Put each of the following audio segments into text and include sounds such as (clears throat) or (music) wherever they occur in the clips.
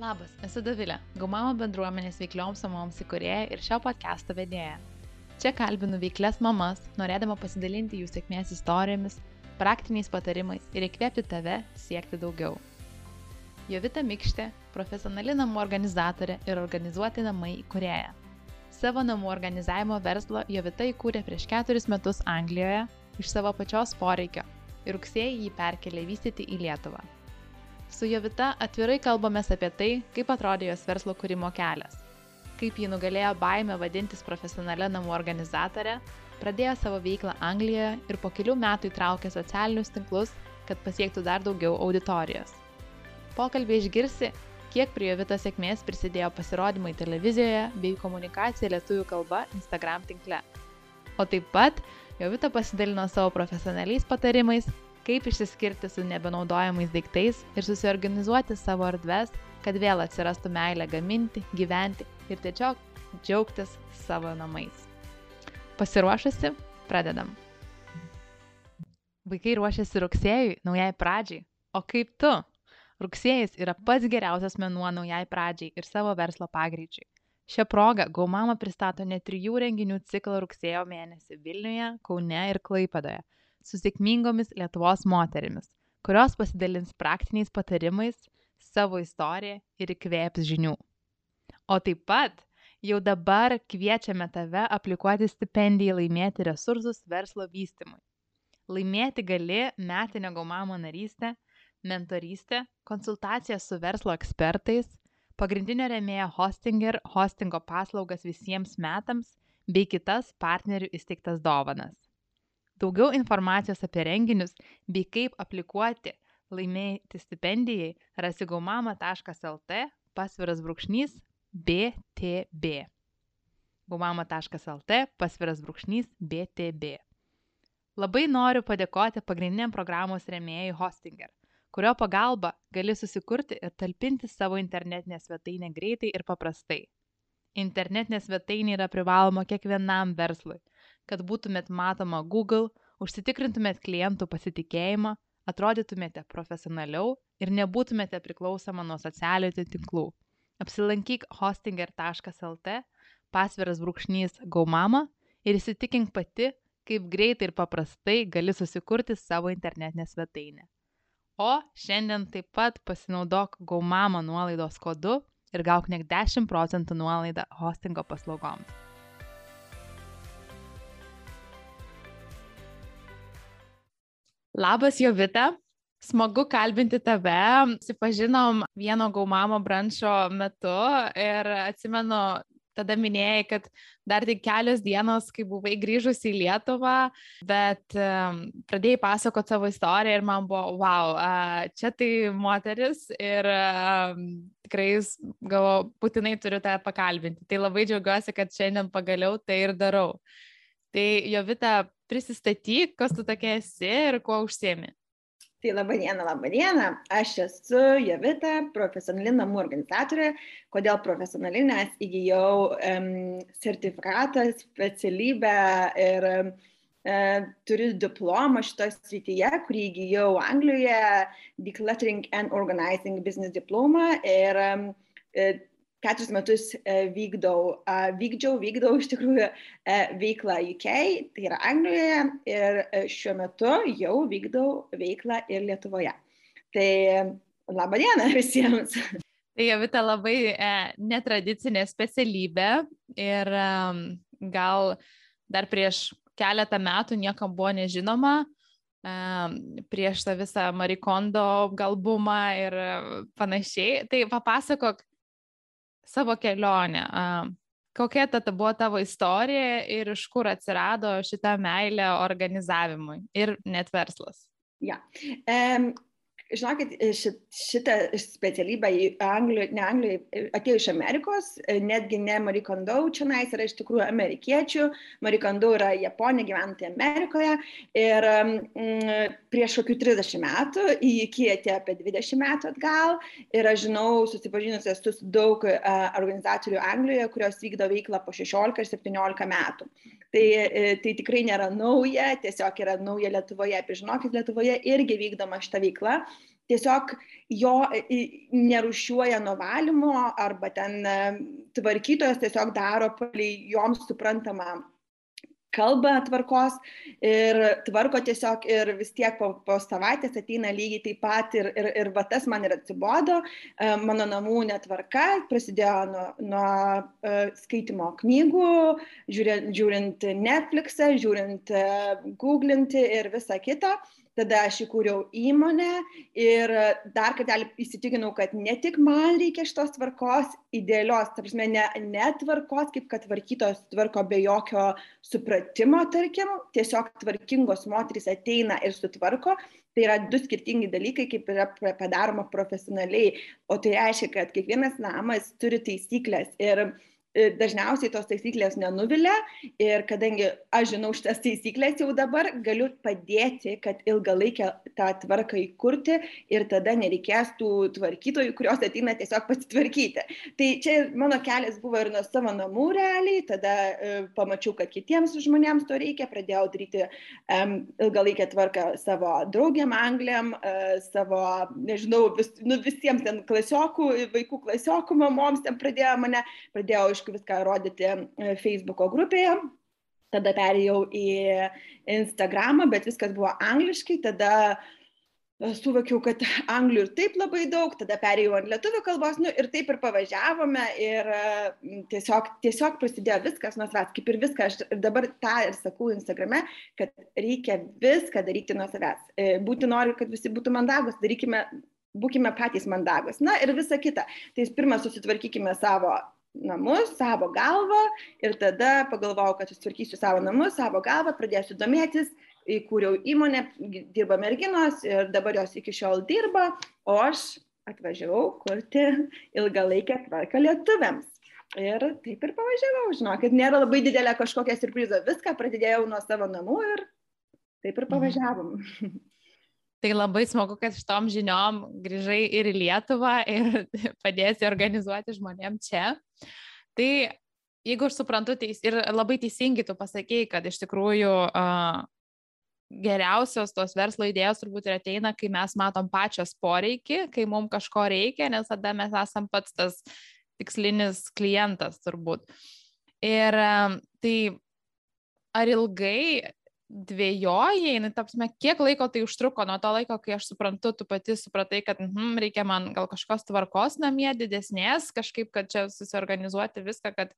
Labas, esu Davilė, Gaumamo bendruomenės veiklioms mamoms įkurėja ir šio podcast'o vedėja. Čia kalbinu veiklės mamas, norėdama pasidalinti jų sėkmės istorijomis, praktiniais patarimais ir įkvėpti tave siekti daugiau. Jovita Mikštė, profesionali namų organizatorė ir organizuoti namai įkurėja. Savo namų organizavimo verslo Jovita įkūrė prieš keturis metus Anglijoje iš savo pačios poreikio ir rugsėjai jį perkelė vystyti į Lietuvą. Su Jovita atvirai kalbame apie tai, kaip atrodė jos verslo kūrimo kelias, kaip ji nugalėjo baimę vadintis profesionalią namų organizatorę, pradėjo savo veiklą Anglijoje ir po kelių metų įtraukė socialinius tinklus, kad pasiektų dar daugiau auditorijos. Pokalbį išgirsi, kiek prie Jovitos sėkmės prisidėjo pasirodymai televizijoje bei komunikacija lietuvių kalba Instagram tinkle. O taip pat Jovita pasidalino savo profesionaliais patarimais, kaip išsiskirti su nebenaudojamais daiktais ir susiorganizuoti savo erdves, kad vėl atsirastų meilė gaminti, gyventi ir tiesiog džiaugtis savo namais. Pasiruošusi, pradedam. Vaikai ruošiasi rugsėjui, naujai pradžiai. O kaip tu? Rugsėjas yra pats geriausias mėnuo naujai pradžiai ir savo verslo pagreičiai. Šią progą Gaumama pristato net trijų renginių ciklą rugsėjo mėnesį Vilniuje, Kaune ir Klaipadoje su sėkmingomis Lietuvos moterimis, kurios pasidalins praktiniais patarimais, savo istoriją ir įkvėps žinių. O taip pat jau dabar kviečiame tave aplikuoti stipendijai laimėti resursus verslo vystimui. Laimėti gali metinio gaumamo narystę, mentorystę, konsultaciją su verslo ekspertais, pagrindinio remėjo Hostinger hostingo paslaugas visiems metams bei kitas partnerių įsteigtas dovanas. Daugiau informacijos apie renginius bei kaip aplikuoti laimėti stipendijai rasi gaumama.lt pasviras brūkšnys BTB. gaumama.lt pasviras brūkšnys BTB. Labai noriu padėkoti pagrindiniam programos remėjai Hostinger, kurio pagalba gali susikurti ir talpinti savo internetinę svetainę greitai ir paprastai. Internetinė svetainė yra privaloma kiekvienam verslui kad būtumėt matoma Google, užsitikrintumėt klientų pasitikėjimą, atrodytumėte profesionaliau ir nebūtumėte priklausoma nuo socialinių tinklų. Apsilankyk hostinger.lt, pasviras brūkšnys gaumama ir įsitikink pati, kaip greitai ir paprastai gali susikurti savo internetinę svetainę. O šiandien taip pat pasinaudok gaumama nuolaidos kodu ir gauk net 10 procentų nuolaidą hostingo paslaugoms. Labas, Jovita. Smagu kalbinti tave. Sipažinom vieno gaumamo branšo metu ir atsimenu, tada minėjai, kad dar tik kelios dienos, kai buvai grįžus į Lietuvą, bet pradėjai pasakoti savo istoriją ir man buvo, wow, čia tai moteris ir tikrai galvo, būtinai turiu tave pakalbinti. Tai labai džiaugiuosi, kad šiandien pagaliau tai ir darau. Tai Jovita, prisistatyk, kas tu tokia esi ir kuo užsiemi. Tai laba diena, laba diena. Aš esu Jovita, profesionali namų organizatorė. Kodėl profesionali? Nes įgyjau um, sertifikatą, specialybę ir um, turiu diplomą šitoje srityje, kurį įgyjau Anglijoje, Decluttering and Organizing Business diplomą. Ir um, keturis metus e, vykdau, vykdžiau, vykdau iš tikrųjų e, veiklą UK, tai yra Anglijoje ir e, šiuo metu jau vykdau veiklą ir Lietuvoje. Tai laba diena visiems. Tai Javita labai e, netradicinė specialybė ir e, gal dar prieš keletą metų niekam buvo nežinoma, prieš tą visą Marikondo galbumą ir panašiai. Tai papasakok, savo kelionę. Kokia tada buvo tavo istorija ir iš kur atsirado šitą meilę organizavimui ir net verslas? Ja. Um, žinokit, šitą specialybę į Angliją, ne Angliją, atėjo iš Amerikos, netgi ne Marie Kondo čia nais yra iš tikrųjų amerikiečių, Marie Kondo yra Japonija gyventi Amerikoje ir prieš kokių 30 metų į Kiją atėjo apie 20 metų atgal ir aš žinau, susipažinusi esu su daug organizatorių Anglijoje, kurios vykdo veiklą po 16 ir 17 metų. Tai, tai tikrai nėra nauja, tiesiog yra nauja Lietuvoje, apie žinokit, Lietuvoje irgi vykdoma šita veikla. Tiesiog jo nerušiuoja nuo valymo arba ten tvarkytojas tiesiog daro palei joms suprantamą kalbą tvarkos ir tvarko tiesiog ir vis tiek po, po savaitės ateina lygiai taip pat ir, ir, ir va tas man ir atsibodo, e, mano namų netvarka prasidėjo nuo, nuo skaitimo knygų, žiūrint, žiūrint Netflixą, žiūrint, googlinti ir visą kitą. Tada aš įkūriau įmonę ir dar kartelį įsitikinau, kad ne tik man reikia šitos tvarkos, idealios, ta prasme, ne, ne tvarkos, kaip kad tvarkytos tvarko be jokio supratimo, tarkim, tiesiog tvarkingos moterys ateina ir sutvarko. Tai yra du skirtingi dalykai, kaip yra padaroma profesionaliai. O tai reiškia, kad kiekvienas namas turi taisyklės ir uh, dažniausiai tos taisyklės nenuvilia ir kadangi aš žinau šitas taisyklės jau dabar, galiu padėti, kad ilgalaikę tą tvarką įkurti ir tada nereikės tų tvarkytojų, kurios ateina tiesiog pasitvarkyti. Tai čia mano kelias buvo ir nuo savo namų realiai, tada e, pamačiau, kad kitiems žmonėms to reikia, pradėjau daryti um, ilgalaikę tvarką savo draugiam angliam, uh, savo, nežinau, vis, nu, visiems ten klasiokų, vaikų klasiokų mamoms ten pradėjo mane, pradėjau iš aišku, viską rodyti e, Facebooko grupėje. Tada perėjau į Instagramą, bet viskas buvo angliškai. Tada e, suvokiau, kad anglių ir taip labai daug, tada perėjau ant lietuvių kalbos nu, ir taip ir pavažiavome ir e, tiesiog, tiesiog prasidėjo viskas nuo savęs, kaip ir viską, aš dabar tą ir sakau Instagrame, kad reikia viską daryti nuo savęs. Būti noriu, kad visi būtų mandagus, darykime, būkime patys mandagus. Na ir visa kita. Tai pirmą susitvarkykime savo namus, savo galvą ir tada pagalvojau, kad susitvarkysiu savo namus, savo galvą, pradėsiu domėtis, įkūriau įmonę, dirba merginos ir dabar jos iki šiol dirba, o aš atvažiavau kurti ilgalaikę tvarką lietuviams. Ir taip ir pavažiavau, žinokit, nėra labai didelė kažkokia surpriza, viską pradėjau nuo savo namų ir taip ir mhm. pavažiavom. Mhm. (laughs) Tai labai smagu, kad šitom žiniom grįžai ir į Lietuvą ir (laughs) padėsi organizuoti žmonėm čia. Tai jeigu aš suprantu teis, ir labai teisingai tu pasakėjai, kad iš tikrųjų uh, geriausios tos verslo idėjos turbūt ir ateina, kai mes matom pačios poreikį, kai mums kažko reikia, nes tada mes esam pats tas tikslinis klientas turbūt. Ir uh, tai ar ilgai dvėjojai, nu, tapsime, kiek laiko tai užtruko nuo to laiko, kai aš suprantu, tu pati supratai, kad mm, reikia man gal kažkokios tvarkos namie didesnės, kažkaip, kad čia susiorganizuoti viską, kad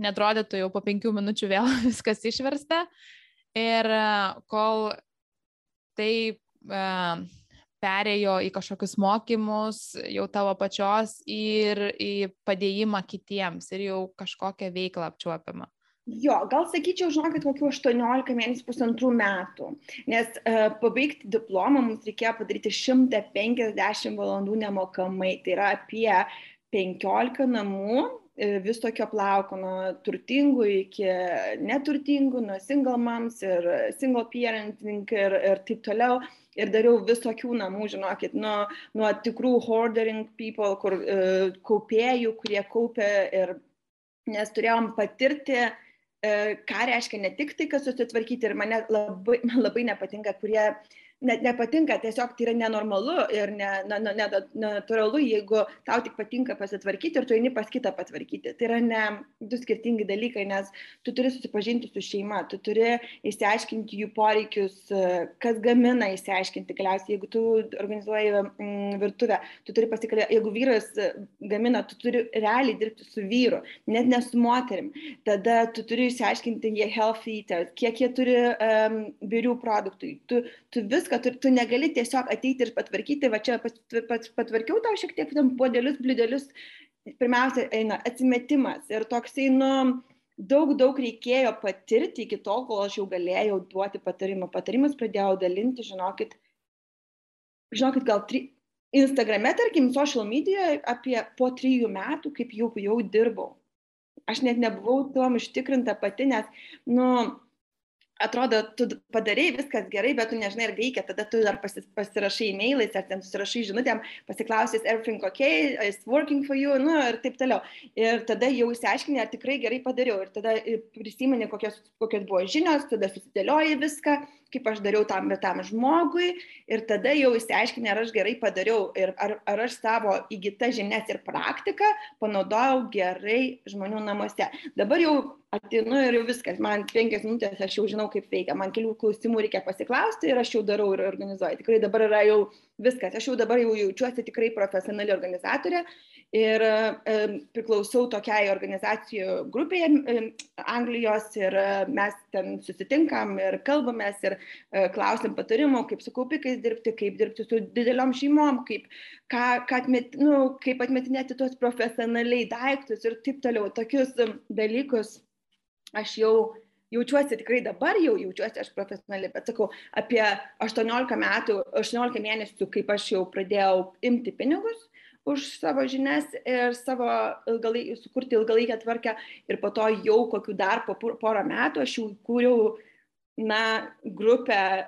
netrodytų jau po penkių minučių vėl (laughs) viskas išversta. Ir e, kol tai uh, perėjo į kažkokius mokymus, jau tavo pačios ir į padėjimą kitiems ir jau kažkokią veiklą apčiuopiamą. Jo, gal sakyčiau, žinokit, kokių 18 mėnesių pusantrų metų, nes uh, pabaigti diplomą mums reikėjo padaryti 150 valandų nemokamai, tai yra apie 15 namų e, vis tokio plauko, nuo turtingų iki neturtingų, nuo single moms ir single parenting ir, ir taip toliau. Ir dariau visokių namų, žinokit, nuo, nuo tikrų hoardering people, kur uh, kaupėjų, kurie kaupė ir nes turėjom patirti uh, ką reiškia ne tik tai, kad susitvarkyti ir mane labai, man labai nepatinka, kurie net nepatinka, tiesiog tai yra nenormalu ir ne, ne, ne jeigu tau tik patinka pasitvarkyti ir tu eini pas kitą patvarkyti. Tai yra ne du skirtingi dalykai, nes tu turi susipažinti su šeima, tu turi įsiaiškinti jų poreikius, kas gamina, įsiaiškinti galiausiai, jeigu tu organizuoji mm, virtuvę, tu turi pasikalbėti, jeigu vyras gamina, tu turi realiai dirbti su vyru, net ne su moterim. Tada tu turi įsiaiškinti, jie healthy eaters, kiek jie turi um, birių produktų. Tu, tu viską viską, tu, tu negali tiesiog ateiti ir patvarkyti, va čia pat, pat, patvarkiau tau šiek tiek tam podelius, blidelius, pirmiausia eina atsimetimas ir toksai, nu, daug, daug reikėjo patirti iki tol, kol aš jau galėjau duoti patarimą. Patarimus pradėjau dalinti, žinokit, žinokit, gal tri, Instagrame, tarkim, social medijoje apie po trijų metų, kaip jau, jau dirbau. Aš net nebuvau tuom ištikrinta pati, nes, nu, atrodo, tu padarėjai viskas gerai, bet tu nežinai, ar veikia, tada tu dar pasi, pasirašai e-mailais, ar ten susirašai žinutėm, pasiklausys, everything okay, it's working for you, nu ir taip toliau. Ir tada jau įsiaiškinai, ar tikrai gerai padariau. Ir tada prisimeni, kokios, kokios buvo žinios, tada susidėlioji viską kaip aš dariau tam ir tam žmogui ir tada jau išsiaiškinę, ar aš gerai padariau ir ar, ar aš savo įgytą žinias ir praktiką panaudojau gerai žmonių namuose. Dabar jau ateinu ir jau viskas, man penkias minutės, aš jau žinau, kaip veikia, man kelių klausimų reikia pasiklausti ir aš jau darau ir organizuoju. Tikrai dabar yra jau viskas, aš jau dabar jau jaučiuosi tikrai profesionali organizatorė ir priklausau tokiai organizacijų grupėje Anglijos ir mes ten susitinkam ir kalbamės ir e, klausim patarimų, kaip su kaupikais dirbti, kaip dirbti su dideliom šeimom, kaip, ką, ką atmet, nu, kaip atmetinėti tuos profesionaliai daiktus ir taip toliau. Tokius dalykus aš jau jaučiuosi tikrai dabar jau jaučiuosi aš profesionali, bet sakau, apie 18 metų, 18 mėnesių, kaip aš jau pradėjau imti pinigus už savo žinias ir savo ilgalai, sukurti ilgalaikę tvarkę. Ir po to jau kokiu dar po porą metų aš jau kūriau na, grupę,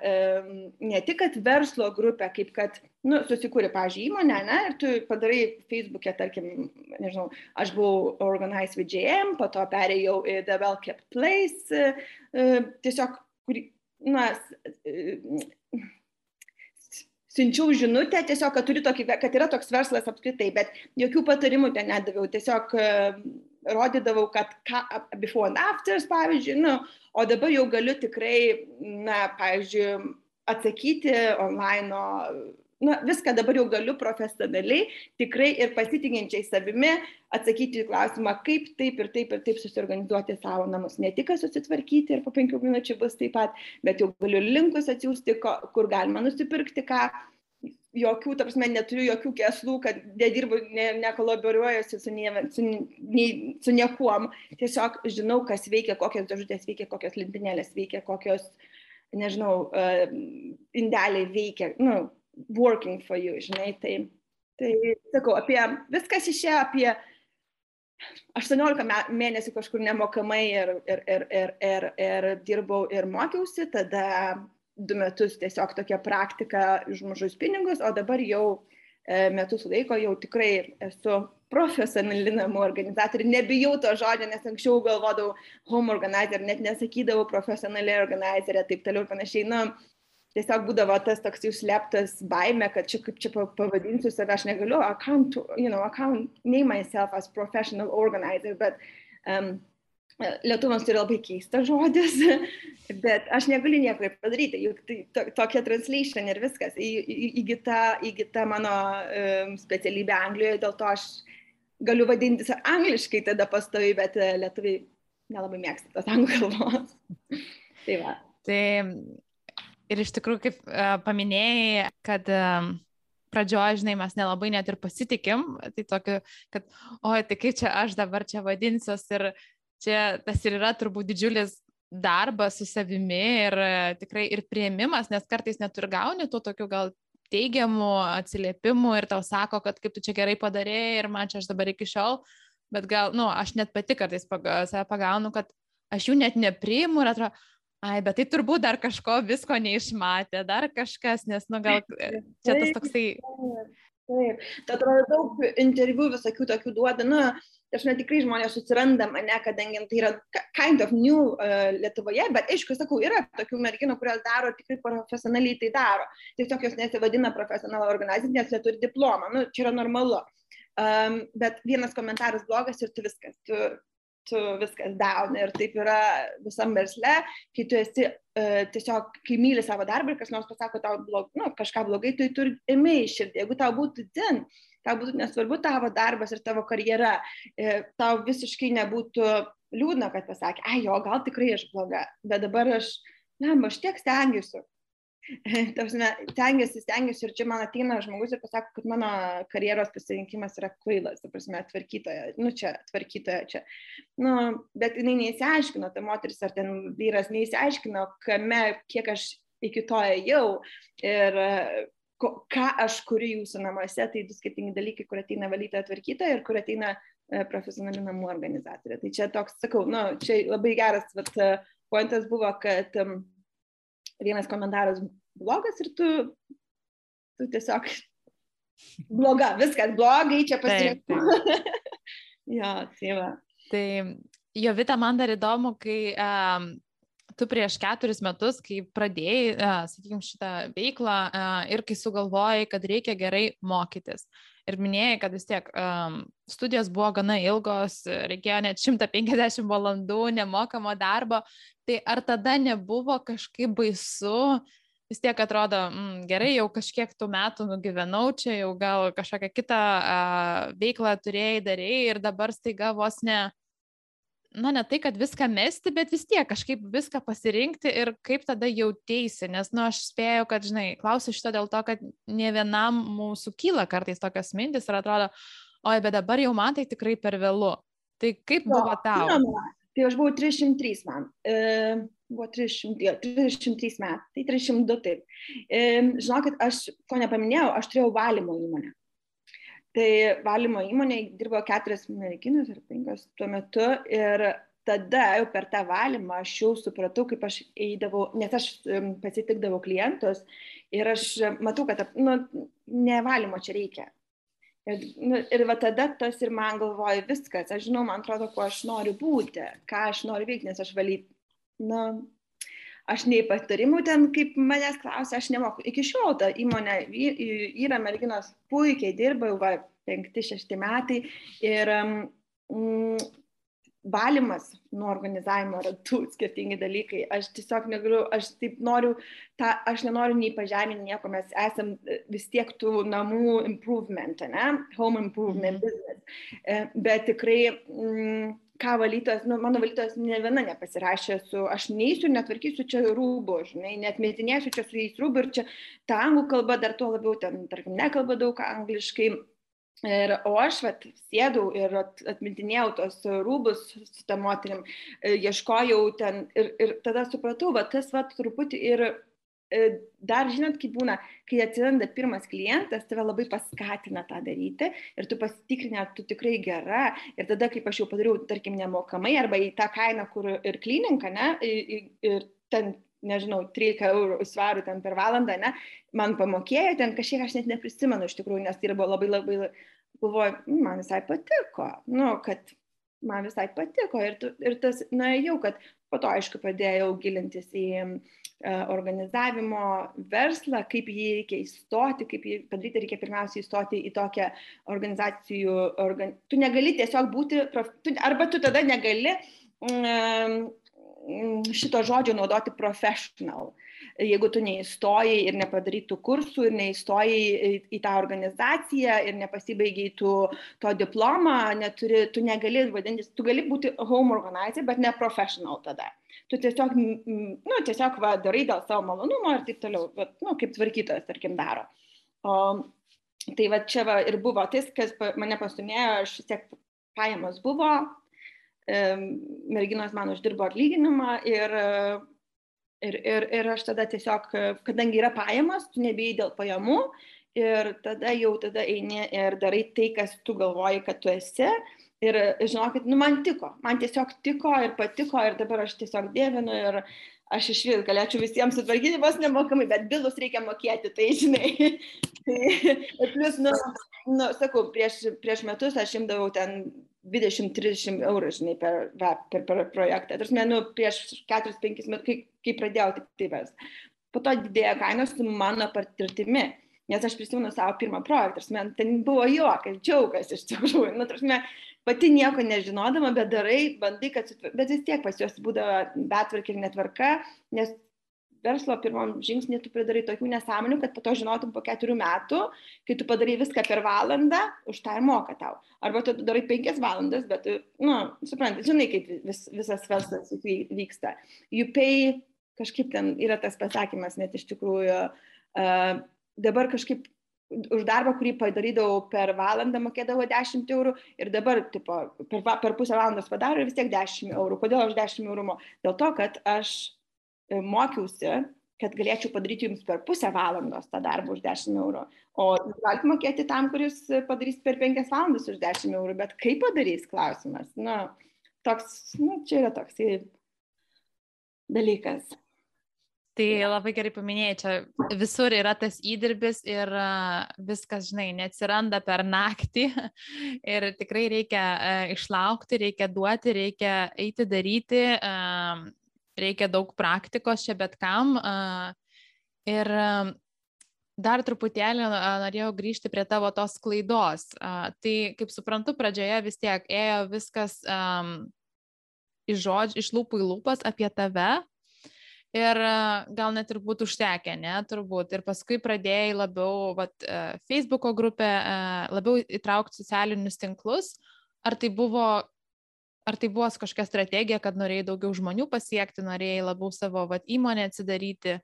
ne tik kad verslo grupę, kaip kad, nu, susikūrė, pažiūrėjau, įmonę, ne, ir tu padarai Facebook'e, tarkim, nežinau, aš buvau Organize with JM, po to perėjau į Kept Place, e, tiesiog, kur, na, siunčiau žinutę, tiesiog, kad, tokį, kad yra toks verslas apskritai, bet jokių patarimų ten nedaviau, tiesiog rodydavau, kad ką, before and afters, pavyzdžiui, nu, o dabar jau galiu tikrai, na, pavyzdžiui, atsakyti online, na, viską dabar jau galiu profesionaliai, tikrai ir pasitikinčiai savimi atsakyti į klausimą, kaip taip ir taip ir taip susiorganizuoti savo namus. Ne tik susitvarkyti ir po penkių minučių bus taip pat, bet jau galiu linkus atsiųsti, kur galima nusipirkti ką jokių, ta prasme, neturiu jokių keslų, kad nedirbu, ne, nekolaboruojuosi su, nie, su, nie, su niekuom. Tiesiog žinau, kas veikia, kokios dėžutės veikia, kokios lentynėlės veikia, kokios, nežinau, uh, indeliai veikia, nu, working for you, žinai. Tai, tai sakau, apie viskas išėjo apie 18 mėnesių kažkur nemokamai ir, ir, ir, ir, ir, ir dirbau ir mokiausi, tada du metus tiesiog tokia praktika už mažus pinigus, o dabar jau e, metus laiko jau tikrai esu profesionali namų organizatorė. Nebijau to žodžio, nes anksčiau galvodavau home organizer, net nesakydavau profesionali organizerė, taip toliau ir panašiai. Nu, tiesiog būdavo tas toks užsleptas baime, kad čia kaip čia pavadinsiu save, aš negaliu, I can't, you know, I can't name myself as professional organizer, but um, Lietuvams yra labai keistas žodis, (laughs) bet aš negaliu nieko ir padaryti, juk tai to, tokia translation ir viskas, į, į, įgyta, įgyta mano um, specialybė Anglijoje, dėl to aš galiu vadintis angliškai tada pastovi, bet uh, lietuviai nelabai mėgsta tos anglų kalbos. (laughs) tai va. Tai ir iš tikrųjų, kaip uh, paminėjai, kad uh, pradžioje, žinai, mes nelabai net ir pasitikim, tai tokiu, kad, oi, tai kaip čia aš dabar čia vadinsiuos ir čia tas ir yra turbūt didžiulis darbas su savimi ir e, tikrai ir prieimimas, nes kartais net ir gauni tų tokių gal teigiamų atsiliepimų ir tau sako, kad kaip tu čia gerai padarėjai ir man čia aš dabar iki šiol, bet gal, nu, aš net pati kartais paga, save pagaunu, kad aš jų net nepriimu ir atrodo, ai, bet tai turbūt dar kažko visko neišmatė, dar kažkas, nes, nu, gal e, čia tas toksai. Taip, tai atrodo daug interviu visokių tokių duoda, nu, aš net tikrai žmonės susiranda mane, kadangi tai yra kind of new uh, Lietuvoje, bet aišku, sakau, yra tokių merginų, kurios daro tikrai profesionaliai tai daro. Tiesiog jos nesivadina profesionalą organizaciją, nes jie turi diplomą, nu, čia yra normalu. Um, bet vienas komentaras blogas ir tu viskas, tu, tu viskas down ir taip yra visam versle, kai tu esi uh, tiesiog, kai myli savo darbą ir kas nors pasako tau blog, nu, kažką blogai, tu turi imi iširdį, jeigu tau būtų din, tau būtų nesvarbu tavo darbas ir tavo karjera, e, tau visiškai nebūtų liūdna, kad pasakė, ai jo, gal tikrai aš bloga, bet dabar aš, na, aš tiek stengiuosi. Tausime, stengiuosi, stengiuosi ir čia man ateina žmogus ir pasako, kad mano karjeros pasirinkimas yra kvailas, ta prasme, tvarkytoja, nu čia, tvarkytoja čia. Nu, bet jinai neįsiaiškino, ta moteris ar ten vyras neįsiaiškino, kame, kiek aš iki to ėjau ir ko, ką aš kuriu jūsų namuose, tai du skirtingi dalykai, kur ateina valytoja tvarkytoja ir kur ateina e, profesionali namų organizatorė. Tai čia toks, sakau, nu, čia labai geras e, pointas buvo, kad um, vienas komentaras blogas ir tu, tu tiesiog bloga, viskas blogai, čia pasirinkti. (laughs) jo, tai va. Tai jo, Vita, man dar įdomu, kai um, tu prieš keturis metus, kai pradėjai, sakykime, šitą veiklą ir kai sugalvojai, kad reikia gerai mokytis. Ir minėjai, kad vis tiek um, studijos buvo gana ilgos, reikėjo net 150 valandų nemokamo darbo. Tai ar tada nebuvo kažkaip baisu, vis tiek atrodo, mm, gerai, jau kažkiek tų metų nugyvenau čia, jau gal kažkokią kitą uh, veiklą turėjai, darėjai ir dabar staiga vos ne na, ne tai, kad viską mesti, bet vis tiek kažkaip viską pasirinkti ir kaip tada jautėsi, nes, na, nu, aš spėjau, kad, žinai, klausiu šito dėl to, kad ne vienam mūsų kyla kartais tokios mintis ir atrodo, oi, bet dabar jau man tai tikrai per vėlu. Tai kaip jo, buvo tau? Žinoma, tai aš buvau 303 man. E, buvo 300, jo, 303 metai, tai 302 taip. E, žinokit, aš, ko nepaminėjau, aš turėjau valymo įmonę. Tai valymo įmonėje dirbo keturias merginas ar penkios tuo metu ir tada jau per tą valymą aš jau supratau, kaip aš eidavau, nes aš pasitikdavau klientus ir aš matau, kad nu, ne valymo čia reikia. Ir, nu, ir va tada tas ir man galvoju viskas, aš žinau, man atrodo, kuo aš noriu būti, ką aš noriu veikti, nes aš valyti, na, aš nei patarimų ten, kaip manęs klausia, aš nemoku. Iki šiol ta įmonė yra merginos puikiai dirba, jau va, penkti, šešti metai. Ir mm, valymas nuo organizavimo yra du skirtingi dalykai. Aš tiesiog negaliu, aš taip noriu, ta, aš nenoriu nei pažeminti nieko, mes esam vis tiek tų namų improvement, ne? home improvement mm. business. E, bet tikrai mm, ką valytojas, nu, mano valytojas ne viena nepasirašė su, aš neįsiu netvarkysiu čia rūbų, žinai, net metinėsiu čia su jais rūbų ir čia ta anglų kalba dar tuo labiau, ten, tarkim, nekalba daug angliškai. Ir, o aš vat, sėdau ir at, atmintinėjau tos rūbus su tą moterim, e, ieškojau ten ir, ir tada supratau, va, tas va, truputį ir E, dar žinot, kaip būna, kai atsiranda pirmas klientas, tave labai paskatina tą daryti ir tu pasitikrini, ar tu tikrai gera. Ir tada, kaip aš jau padariau, tarkim, nemokamai arba į tą kainą, kur ir klininką, ne, ir ten, nežinau, 13 eurų svarų ten per valandą, ne, man pamokėjo, ten kažkiek aš net neprisimenu iš tikrųjų, nes tai buvo labai labai, galvoju, mm, man visai patiko, nu, kad man visai patiko ir, tu, ir tas, na, jau, kad po to, aišku, pradėjau gilintis į E, organizavimo verslą, kaip jį reikia įstoti, kaip jį padaryti, reikia pirmiausia įstoti į tokią organizacijų, organ... tu negali tiesiog būti, prof... tu, arba tu tada negali mm, šito žodžio naudoti professional. Jeigu tu neįstojai ir nepadarytų kursų, ir neįstojai į, tą organizaciją, ir nepasibaigiai tu to diplomą, neturi, tu negali vadintis, tu gali būti home organizer, bet ne professional tada tu tiesiog, nu, tiesiog va, darai dėl savo malonumo ir taip toliau, va, nu, kaip tvarkytojas, tarkim, daro. O, tai va čia va ir buvo tas, kas mane pastumėjo, aš vis tiek pajamos buvo, merginos man uždirbo atlyginimą ir, ir, ir, ir aš tada tiesiog, kadangi yra pajamos, tu nebijai dėl pajamų ir tada jau tada eini ir darai tai, kas tu galvoji, kad tu esi Ir žinokit, nu man tiko, man tiesiog tiko ir patiko ir dabar aš tiesiog dėvinu ir aš iš vis galėčiau visiems sutvarkyti vos nemokamai, bet bilus reikia mokėti, tai žinai. (laughs) tai, plus, nu, nu, sakau, prieš, prieš metus aš imdavau ten 20-30 eurų, žinai, per, va, per, per projektą. Tarsi, nu, prieš 4-5 metus, kai, kai pradėjau tik tai ves. Po to didėja kainos su mano patirtimi. Nes aš prisimenu savo pirmą projektą, man ten buvo juokas, džiaugas iš tikrųjų. Nu, tarsi, pati nieko nežinodama, bet darai, bandai, kad, bet vis tiek pas juos būdavo betvarkė ir netvarka, nes verslo pirmam žingsnį tu pridarai tokių nesąmonių, kad po to žinotum po keturių metų, kai tu padarai viską per valandą, už tą ir moka tau. Arba tu darai penkias valandas, bet, na, nu, suprantate, žinai, kaip vis, visas verslas vyksta. You pay, kažkaip ten yra tas pasakymas, net iš tikrųjų, uh, dabar kažkaip už darbą, kurį padarydavau per valandą, mokėdavau 10 eurų ir dabar tipo, per, per pusę valandos padaro ir vis tiek 10 eurų. Kodėl aš 10 eurų? Dėl to, kad aš mokiausi, kad galėčiau padaryti jums per pusę valandos tą darbą už 10 eurų. O galite mokėti tam, kuris padarys per 5 valandas už 10 eurų, bet kaip padarys klausimas? Na, toks, na, čia yra toks dalykas. Tai labai gerai paminėjai, čia visur yra tas įdirbis ir viskas, žinai, neatsiranda per naktį (laughs) ir tikrai reikia išlaukti, reikia duoti, reikia eiti daryti. Reikia daug praktikos čia bet kam. Ir dar truputėlį norėjau grįžti prie tavo tos klaidos. Tai, kaip suprantu, pradžioje vis tiek ėjo viskas um, iš žodžių, iš lūpų į lūpas apie tave. Ir gal net ir būtų užtekę, ne, turbūt. Ir paskui pradėjai labiau, vat, Facebook'o grupę, labiau įtraukti socialinius tinklus. Ar tai buvo ar tai buvo kažkokia strategija, kad norėjai daugiau žmonių pasiekti, norėjai labiau savo vat, įmonę atsidaryti?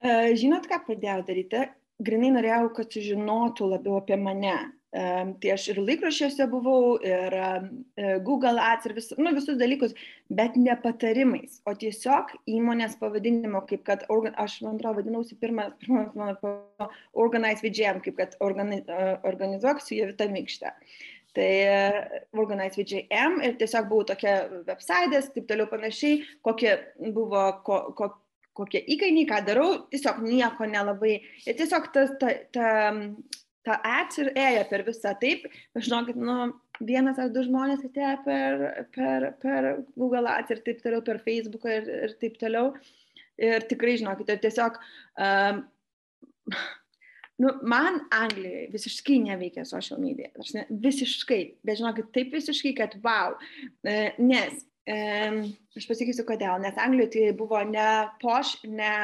E, žinot, ką pradėjau daryti? Grinai norėjau, kad sužinotų labiau apie mane. Um, tai aš ir laikraščiuose buvau, ir um, Google Ads, ir vis, nu, visus dalykus, bet ne patarimais, o tiesiog įmonės pavadinimo, kaip kad, aš man atrodo vadinausi pirmas, pirmas mano Organize VGM, kaip kad organi, uh, organizuok su jie vitą mykštę. Tai Organize VGM ir tiesiog buvo tokia websitės, taip toliau panašiai, kokie buvo, ko, ko, kokie įkainiai, ką darau, tiesiog nieko nelabai. Ir tiesiog ta, ta, ta, ta ads ir ėjo per visą taip, žinokit, nu, vienas ar du žmonės atėjo per, per, per Google ads ir taip toliau, per Facebooką ir, ir taip toliau. Ir tikrai, žinokit, ir tiesiog, um, nu, man Anglijoje visiškai neveikia social media. Aš ne, visiškai, bet žinokit, taip visiškai, kad wow. Nes Aš pasakysiu kodėl, nes Anglijoje tai buvo ne poš, ne,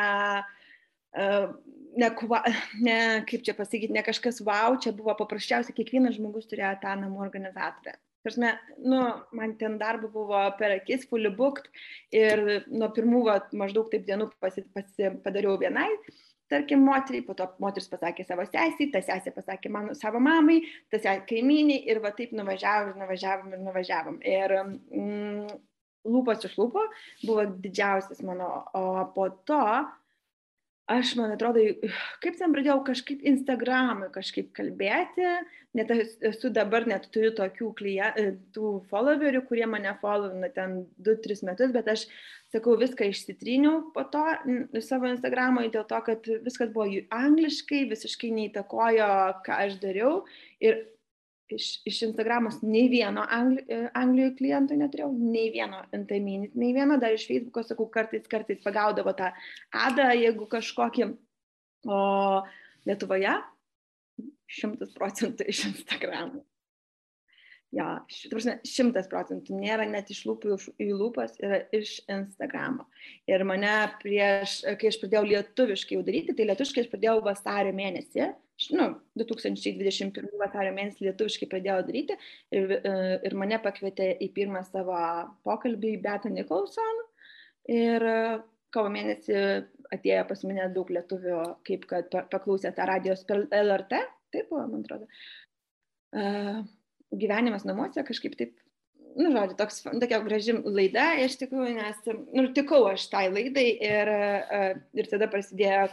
ne, ne, kaip čia pasakyti, ne kažkas wow, čia buvo paprasčiausiai, kiekvienas žmogus turėjo tą namų organizatorę. Tarsi, nu, man ten darbo buvo per akis, fully booked ir nuo pirmų va, maždaug taip dienų pasi, pasi, padariau vienai, tarkim, moteriai, po to moteris pasakė savo sesiai, ta sesė pasakė mano savo mamai, tas kaimyniai ir va taip nuvažiavom, nuvažiavom ir nuvažiavom. Ir mm, lūpas iš lūpo buvo didžiausias mano, o po to aš, man atrodo, kaip ten pradėjau kažkaip Instagramui kažkaip kalbėti, net esu dabar net turiu tokių klientų, tų followerių, kurie mane followina ten 2-3 metus, bet aš, sakau, viską išsitryniau po to savo Instagramui dėl to, kad viskas buvo angliškai, visiškai neįtakojo, ką aš dariau. Ir iš, iš Instagramos nei vieno Angli, e, Anglijoje kliento neturėjau, nei vieno NTMinit, nei vieno, dar iš Facebook'o, sakau, kartais, kartais pagaudavo tą adą, jeigu kažkokį, o Lietuvoje šimtas procentų iš Instagramo. Jo, šimtas procentų nėra net iš lūpų į lūpas, yra iš Instagramo. Ir mane prieš, kai aš pradėjau lietuviškai jau daryti, tai lietuviškai aš pradėjau vasario mėnesį, nu, 2021 vasario mėnesį lietuviškai pradėjau daryti ir, e, ir mane pakvietė į pirmą savo pokalbį Beta Nicholson ir e, kovo mėnesį atėjo pas mane daug lietuvių, kaip kad paklausė tą radijos per LRT, taip buvo, man atrodo. Uh, gyvenimas namuose kažkaip taip, nu, žodžiu, toks, tokia graži laida, iš tikrųjų, nes, nu, tikau aš tai laidai ir, ir tada prasidėjo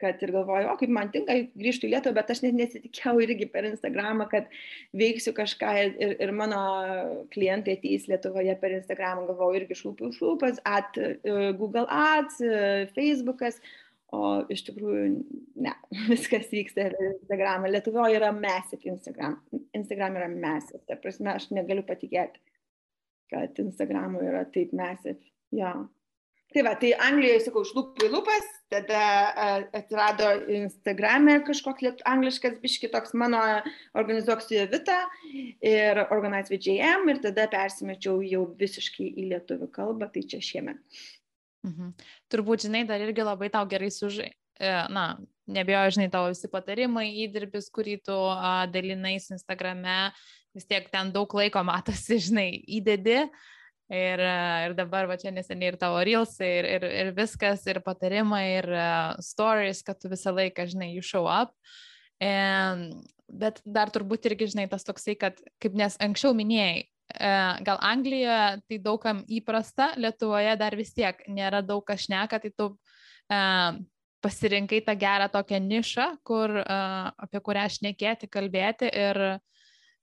kad ir galvoju, o kaip man tinka, grįžtų į Lietuvą, bet aš net nesitikėjau irgi per Instagramą, kad veiksiu kažką ir, ir mano klientai ateis Lietuvoje per Instagramą, galvoju, irgi šlūpių šlūpas, at uh, Google Ads, uh, Facebookas, o iš tikrųjų ne, (laughs) viskas vyksta Instagram. Lietuvoje yra massive Instagram. Instagram yra massive. Ta prasme, aš negaliu patikėti, kad Instagramui yra taip massive. Ja. Tai va, tai Anglijoje, sakau, iš lūpų į lūpas, tada atsirado Instagram'e kažkoks liet, angliškas biški toks mano organizuok su Jovita ir Organize VJM ir tada persimečiau jau visiškai į lietuvių kalbą, tai čia šiemet. Mhm. Turbūt, žinai, dar irgi labai tau gerai sužai. E, na, nebejoju, žinai, tavo visi patarimai, įdirbis, kurį tu dalinais Instagrame, vis tiek ten daug laiko matosi, žinai, įdedi. Ir, ir dabar, va čia neseniai ir tavo reels, ir, ir, ir viskas, ir patarimai, ir uh, stories, kad tu visą laiką, žinai, you show up. And, bet dar turbūt irgi, žinai, tas toksai, kad, kaip nes anksčiau minėjai, uh, gal Anglijoje tai daugam įprasta, Lietuvoje dar vis tiek nėra daug kas šneka, tai tu uh, pasirinkai tą gerą tokią nišą, kur, uh, apie kurią šnekėti, kalbėti ir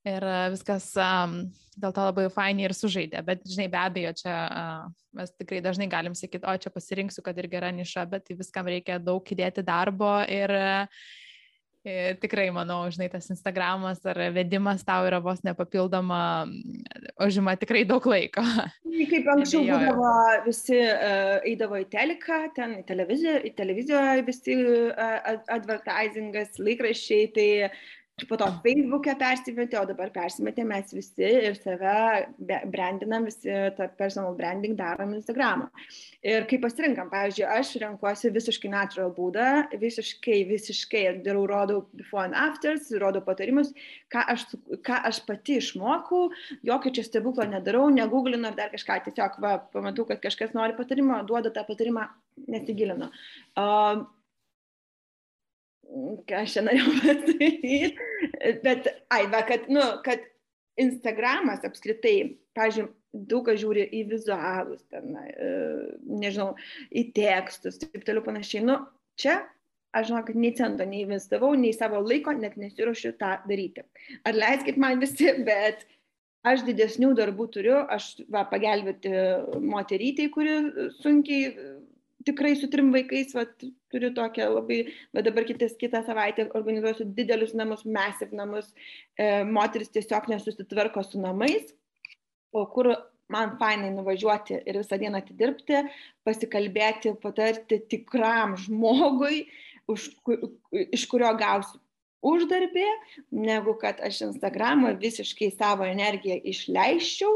ir viskas um, dėl to labai fainiai ir sužaidė. Bet, žinai, be abejo, čia uh, mes tikrai dažnai galim sakyti, o čia pasirinksiu, kad ir gera niša, bet tai viskam reikia daug įdėti darbo ir, tikrai manau, žinai, tas Instagramas ar vedimas tau yra vos nepapildoma, užima tikrai daug laiko. Kaip anksčiau būdavo, visi uh, eidavo į teleką, ten į televiziją, į televiziją visi uh, advertisingas, laikraščiai, tai po to Facebook'e persimetė, o dabar persimetė mes visi ir save brandinam, visi tą personal branding darom Instagramą. Ir kaip pasirinkam, pavyzdžiui, aš renkuosi visiškai natural būdą, visiškai, visiškai darau, rodau before and afters, rodau patarimus, ką aš, ką aš pati išmokau, jokio čia stebuklo nedarau, negooglinu ar dar kažką, tiesiog, va, pamatau, kad kažkas nori patarimo, duodu tą patarimą, nesigilinu. Uh, ką aš čia norėjau (laughs) pasakyti, bet, ai, va, kad, nu, kad Instagramas apskritai, pažiūrėjau, daug kas žiūri į vizualus, ten, e, nežinau, į tekstus, taip toliau panašiai. Nu, čia aš žinau, kad nei cento neinvestavau, nei savo laiko, net nesiuošiu tą daryti. Ar leiskit man visi, (laughs) bet aš didesnių darbų turiu, aš va, pagelbėti moterytei, kuri sunkiai tikrai su trim vaikais, va, turiu tokią labai, va dabar kitas, kitą savaitę organizuosiu didelius namus, massive namus, e, moteris tiesiog nesusitvarko su namais, o kur man fainai nuvažiuoti ir visą dieną atidirbti, pasikalbėti, patarti tikram žmogui, už, iš kurio gausiu uždarbį, negu kad aš Instagramą visiškai savo energiją išleiščiau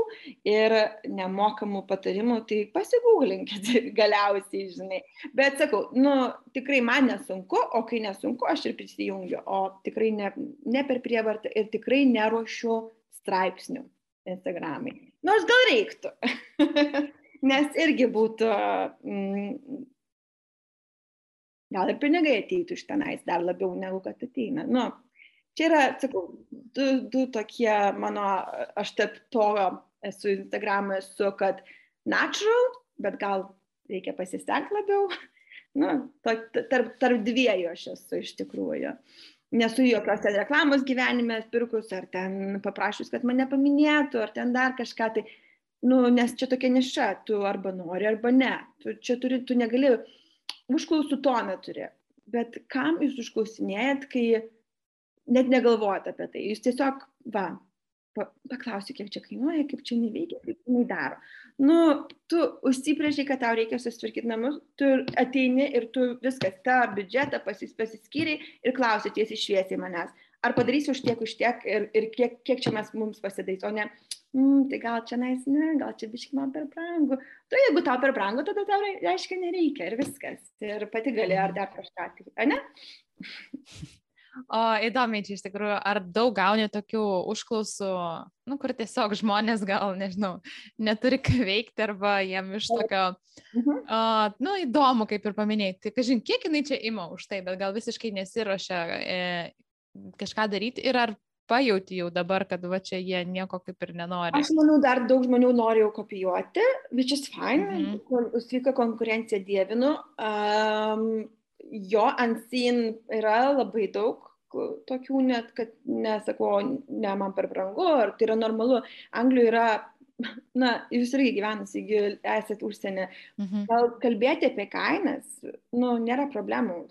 ir nemokamų patarimų, tai pasigūglinkit (laughs) galiausiai, žinai. Bet sakau, nu, tikrai man nesunku, o kai nesunku, aš ir prisijungiu, o tikrai ne, ne per prievartą ir tikrai neruošiu straipsnių Instagramai. Nors gal reiktų. (laughs) Nes irgi būtų mm, gal ir pinigai ateitų iš tenais dar labiau negu kad ateina. Nu, čia yra, sakau, du, du tokie mano, aš tarp to esu Instagram'e, esu, kad natural, bet gal reikia pasistengti labiau. (laughs) Nu, to, tarp, tarp dviejų aš esu iš tikrųjų. Nesu jokios reklamos gyvenime pirkus, ar ten paprašus, kad mane paminėtų, ar ten dar kažką. Tai, nu, nes čia tokia niša, tu arba nori, arba ne. Tu čia turi, tu negali užklausų toną turi. Bet kam jūs užklausinėjat, kai net negalvojat apie tai? Jūs tiesiog, va, paklausiu, kiek čia kainuoja, kaip čia neveikia, kaip jinai daro. Nu, tu užsipriešiai, kad tau reikia susitvarkyti namus, tu ateini ir tu viskas, tą biudžetą pasis, pasiskyriai ir klausi tiesiai šviesiai manęs. Ar padarysi už tiek, už tiek ir, ir kiek, kiek čia mes mums pasidais, o ne, mm, tai gal čia nais, ne, gal čia biškai man per brangu. Tu jeigu tau per brangu, tada tau reiškia nereikia ir viskas. Ir pati gali ar dar kažką, tai, ne? (laughs) O įdomiai čia iš tikrųjų, ar daug gauni tokių užklausų, nu, kur tiesiog žmonės gal, nežinau, neturi ką veikti arba jiem iš tokio, mhm. o, nu, įdomu, kaip ir paminėjai. Tai, kažin, kiek jinai čia ima už tai, bet gal visiškai nesiuošia e, kažką daryti ir ar pajauti jau dabar, kad va čia jie nieko kaip ir nenori. Aš manau, dar daug žmonių nori jau kopijuoti, which is fine, mm -hmm. sveika konkurencija dievinu. Um, jo ant sin yra labai daug tokių net, kad nesakau, ne man per brangu, ar tai yra normalu. Anglijoje yra na, jūs irgi gyvenas, jeigu esate užsienį, mhm. gal kalbėti apie kainas, nu, nėra problemų.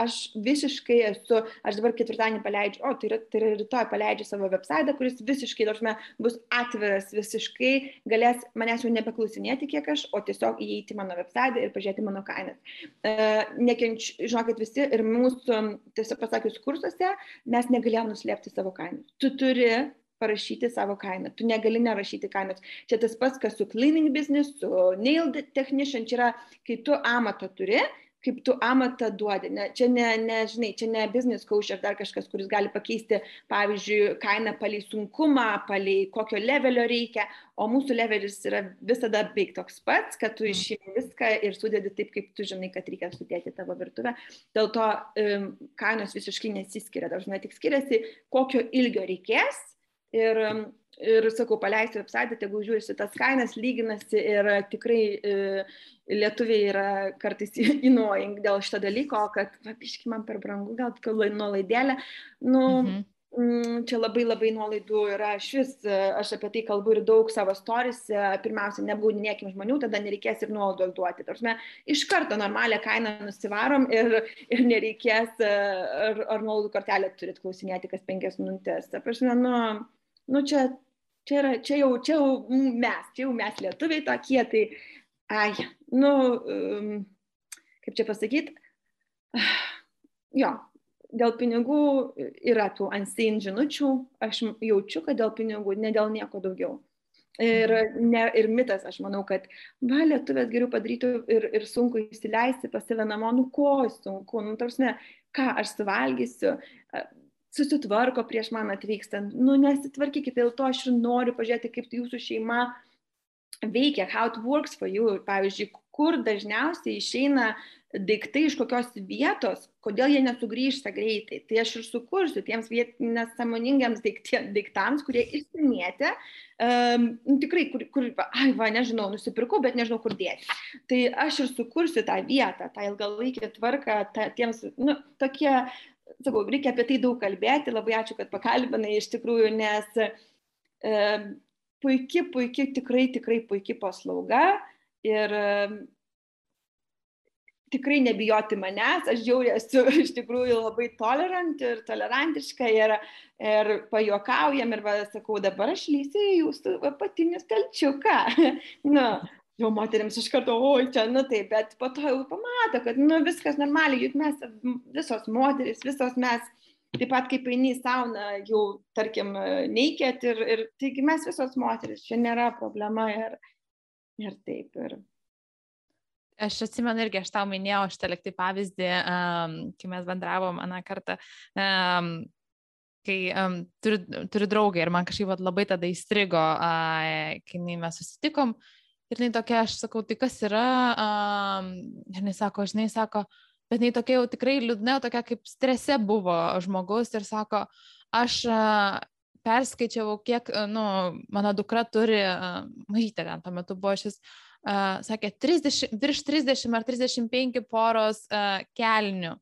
Aš visiškai esu, aš dabar ketvirtadienį paleidžiu, o tai yra, tai yra rytoj paleidžiu savo website, kuris visiškai, tarsi, bus atviras, visiškai galės manęs jau nebeklausinėti, kiek aš, o tiesiog įeiti mano website ir pažiūrėti mano kainas. Uh, Nekenčiu, žinokit, visi ir mūsų, tiesiog pasakius, kursuose mes negalėjome nuslėpti savo kainų. Tu turi parašyti savo kainą. Tu negali nerašyti kainos. Čia tas pats, kas su cleaning business, su nail technician, čia yra, kai tu amatą turi, kaip tu amatą duodi. Ne, čia ne, ne, žinai, čia ne business coach ar dar kažkas, kuris gali pakeisti, pavyzdžiui, kainą palei sunkumą, palei kokio levelio reikia, o mūsų levelis yra visada beveik toks pats, kad tu mm. išimi viską ir sudedi taip, kaip tu žinai, kad reikia sudėti tavo virtuvę. Dėl to um, kainos visiškai nesiskiria, dažnai tik skiriasi, kokio ilgio reikės Ir, ir sakau, paleisti website, tegu žiūrisi tas kainas, lyginasi ir tikrai e, lietuviai yra kartais (laughs) įnuojing dėl šito dalyko, kad, va, biški man per brangu, gal nuolaidėlę. Nu, mhm. mm, čia labai labai nuolaidų yra, aš vis, aš apie tai kalbu ir daug savo storise, pirmiausia, nebūdinėkim žmonių, tada nereikės ir nuolaidų duoti. Tarsi, iš karto normalią kainą nusivarom ir, ir nereikės, ar, ar nuolaidų kortelę turit klausinėti kas penkias minutės. Ta prasme, nu, nu čia, čia, yra, čia, jau, čia jau mes, čia jau mes lietuviai tokie, tai, ai, nu, um, kaip čia pasakyti, jo, dėl pinigų yra tų unseen žinučių, aš jaučiu, kad dėl pinigų, ne dėl nieko daugiau. Ir, ne, ir mitas, aš manau, kad, va, lietuvės geriau padarytų ir, ir sunku įsileisti pas save namo, nu ko sunku, nu tarsi, ką aš suvalgysiu, susitvarko prieš man atvykstant, nu nesitvarkykite, dėl to aš ir noriu pažiūrėti, kaip jūsų šeima veikia, how it works for you, pavyzdžiui, kur dažniausiai išeina daiktai iš kokios vietos, kodėl jie nesugrįžta greitai. Tai aš ir sukursiu tiems nesąmoningiams daiktams, kurie išsimėtė, um, tikrai, kur, kur ai, va, nežinau, nusipirkau, bet nežinau, kur dėti. Tai aš ir sukursiu tą vietą, tą ilgalaikį tvarką, tą, tiems, nu, tokie, sakau, reikia apie tai daug kalbėti, labai ačiū, kad pakalbinai iš tikrųjų, nes um, puikiai, puikiai, tikrai, tikrai puikiai paslauga ir um, tikrai nebijoti manęs, aš žiauriai esu (laughs) iš tikrųjų labai tolerant ir tolerantiška ir, ir pajuokaujam ir va, sakau, dabar aš lysiu į jūsų apatinį stalčiuką. (laughs) nu, jau moteriams iš karto, oi, čia, nu taip, bet po to jau pamato, kad, nu, viskas normaliai, juk mes visos moteris, visos mes, taip pat kaip eini į sauną, jau, tarkim, neikėt ir, ir taigi mes visos moteris, čia nėra problema ir, ir taip. Ir, Aš atsimenu irgi, aš tau minėjau šitą liktai pavyzdį, um, kai mes bendravom aną kartą, um, kai um, turiu, turiu draugą ir man kažkaip vat, labai tada įstrigo, uh, kai mes susitikom ir jinai tokia, aš sakau, tai kas yra, um, ir jinai sako, žinai, sako, bet jinai tokia jau tikrai liūdna, tokia kaip strese buvo žmogus ir sako, aš uh, perskaičiavau, kiek, nu, mano dukra turi, uh, mažytė ten tuo metu buvo šis, uh, sakė, 30, virš 30 ar 35 poros uh, kelnių.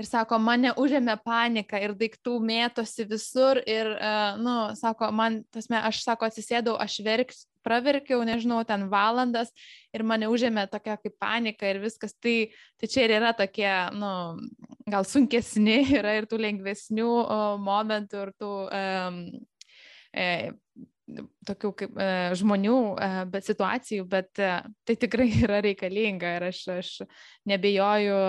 Ir sako, mane užėmė panika ir daiktų mėtosi visur ir, uh, nu, sako, man, tasme, aš, sako, atsisėdau, aš verks, praverkiau, nežinau, ten valandas ir mane užėmė tokia kaip panika ir viskas. Tai, tai čia ir yra tokie, nu, gal sunkesni, yra ir tų lengvesnių o, momentų ir tų um, e, tokių kaip e, žmonių, e, bet situacijų, bet e, tai tikrai (laughs) yra reikalinga ir aš, aš nebejoju.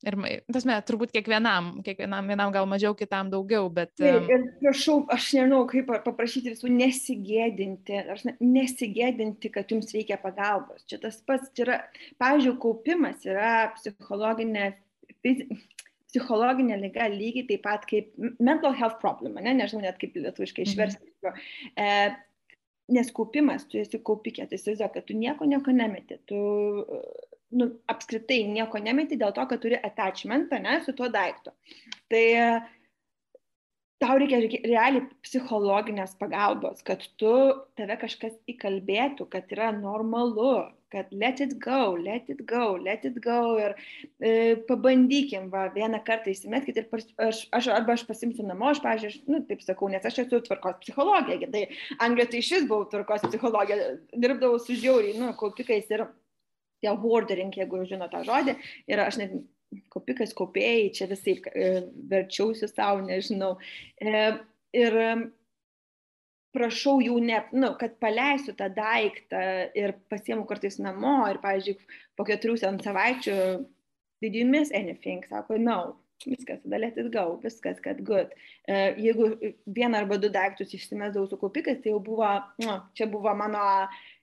Ir, tasme, turbūt kiekvienam, kiekvienam vienam gal mažiau, kitam daugiau, bet... Taip, ir prašau, aš nežinau, kaip paprašyti visų nesigėdinti, aš nesigėdinti, kad jums reikia pagalbos. Čia tas pats yra, pavyzdžiui, kaupimas yra psichologinė, fizinė psichologinė lyga lygiai taip pat kaip mental health problem, ne? nežinau net kaip lietuviškai mhm. išversti. Mhm. E, nes kaupimas, tu esi kaupikė, tai įsivaizduoju, kad tu nieko, nieko nemeti, tu nu, apskritai nieko nemeti dėl to, kad turi attachmentą ne, su tuo daiktu. Tai tau reikia realiai psichologinės pagalbos, kad tu tave kažkas įkalbėtų, kad yra normalu, kad let it go, let it go, let it go ir e, pabandykim, va, vieną kartą įsimeskit ir pas, aš, aš arba aš pasimsiu namo, aš, pažiūrėjau, nu, taip sakau, nes aš esu tvarkos psichologija, tai Anglijoje tai šis buvau tvarkos psichologija, dirbdavau su žiauriai, nu, kaupikais ir tie hoardering, jeigu žino tą žodį, ir aš net kaupikas, kaupėjai, čia visai e, verčiausi savo, nežinau. E, ir prašau jų ne, nu, kad paleisiu tą daiktą ir pasiemu kartais namo ir, pavyzdžiui, po keturių savaičių, did you miss anything? Sako, no, viskas, tada let it go, viskas, kad good. Uh, jeigu vieną arba du daiktus išsimesdavau su kaupikas, tai jau buvo, nu, čia buvo mano,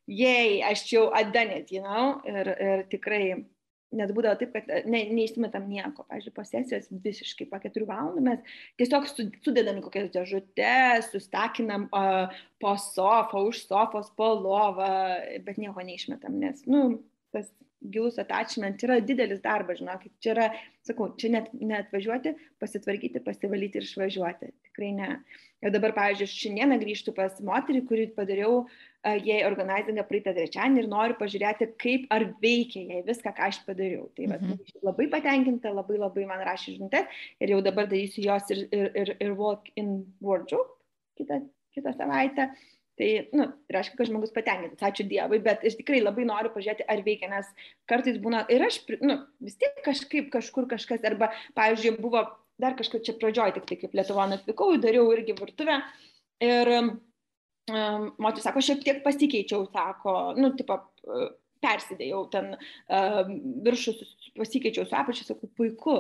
jei, aš jau atdanėt, you know, ir, ir tikrai Net būdavo taip, kad e, ne, neįsimetam nieko. Pavyzdžiui, po sesijos visiškai po keturių valandų mes tiesiog sudedam kokias dėžutės, sustakinam uh, po sofą, už sofos, po lovą, bet nieko neišmetam, nes, nu, tas gilus attachment yra didelis darbas, žinokit, čia yra, sakau, čia net neatvažiuoti, pasitvarkyti, pasivalyti ir išvažiuoti. Tikrai ne. Ir dabar, pavyzdžiui, šiandieną grįžtu pas moterį, kurį padariau jie organizinė praeitą trečiadienį ir noriu pažiūrėti, kaip ar veikia jai viską, ką aš padariau. Tai va, mhm. labai patenkinta, labai labai man rašė žinutės ir jau dabar darysiu jos ir, ir, ir, ir walk in wardrobe kitą, kitą savaitę. Tai, nu, tai reiškia, kad žmogus patenkintas, ačiū Dievui, bet aš tikrai labai noriu pažiūrėti, ar veikia, nes kartais būna ir aš, nu, vis tiek kažkaip kažkur kažkas, arba, pavyzdžiui, buvo dar kažkaip čia pradžioj, tik tai kaip Lietuvon atvykau, dariau irgi virtuvę ir um, moteris sako, šiek tiek pasikeičiau, sako, nu, tipo, persidėjau ten uh, viršus, pasikeičiau su apačia, sakau, puiku.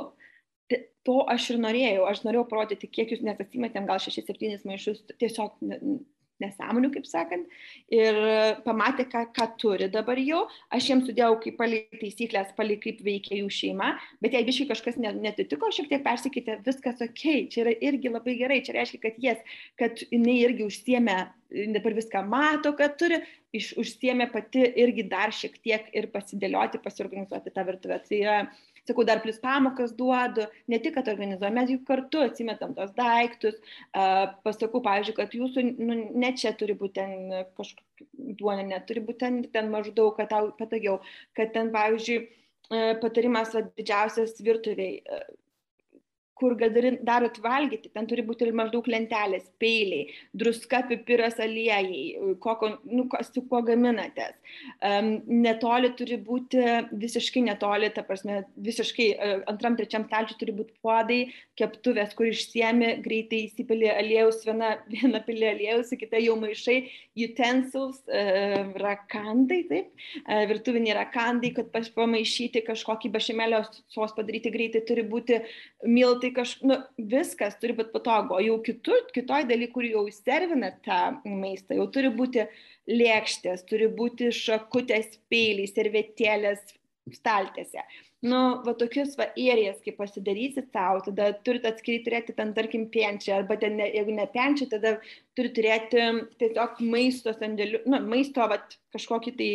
To aš ir norėjau, aš norėjau parodyti, kiek jūs net atsimetėm, gal 6-7 maišus, tiesiog nesąmonių, kaip sakant, ir pamatė, ką, ką turi dabar jau. Aš jiems sudėjau kaip palai taisyklės, palai kaip veikia jų šeima, bet jei biškai kažkas netitiko, šiek tiek persikeitė, viskas ok, čia yra irgi labai gerai, čia reiškia, kad jas, kad jinai irgi užsiemė, dabar viską mato, kad turi, iš, užsiemė pati irgi dar šiek tiek ir pasidėlioti, pasiorganizuoti tą virtuvę. Tai yra sakau, dar plus pamokas duodu, ne tik, kad organizuojame, mes juk kartu atsimetam tos daiktus, pasakau, pavyzdžiui, kad jūsų, nu, ne čia turi būti ten kažkokia duonė, neturi būti ten, ten maždaug, kad tau patogiau, kad ten, pavyzdžiui, uh, patarimas va, didžiausias virtuviai. Kur darot valgyti, ten turi būti ir maždaug lentelės, peiliai, druska, pipiras, aliejai, koko, nu, su kuo gaminatės. Um, netoli turi būti, visiškai netoli, ta prasme, visiškai uh, antram, trečiam stalčiui turi būti puodai, keptuvės, kur išsiemi, greitai įsipilė aliejus, viena, (laughs) viena pilė aliejus, kita jau maišai, utensils, uh, rakandai, taip, uh, virtuviniai rakandai, kad pamaišyti kažkokį bašemelio sos padaryti greitai, turi būti miltai tai kaž, nu, viskas turi būti patogu, o jau kitur, kitoj daly, kur jau servina tą maistą, jau turi būti lėkštės, turi būti šakutės, peiliai, servetėlės staltėse. Nu, va tokius va ėrijas, kai pasidarysit savo, tada turite atskiri turėti ten, tarkim, penčią, arba ten, ne, jeigu ne penčią, tada turi turėti tiesiog maisto sandėlių, nu, maisto, va, kažkokį tai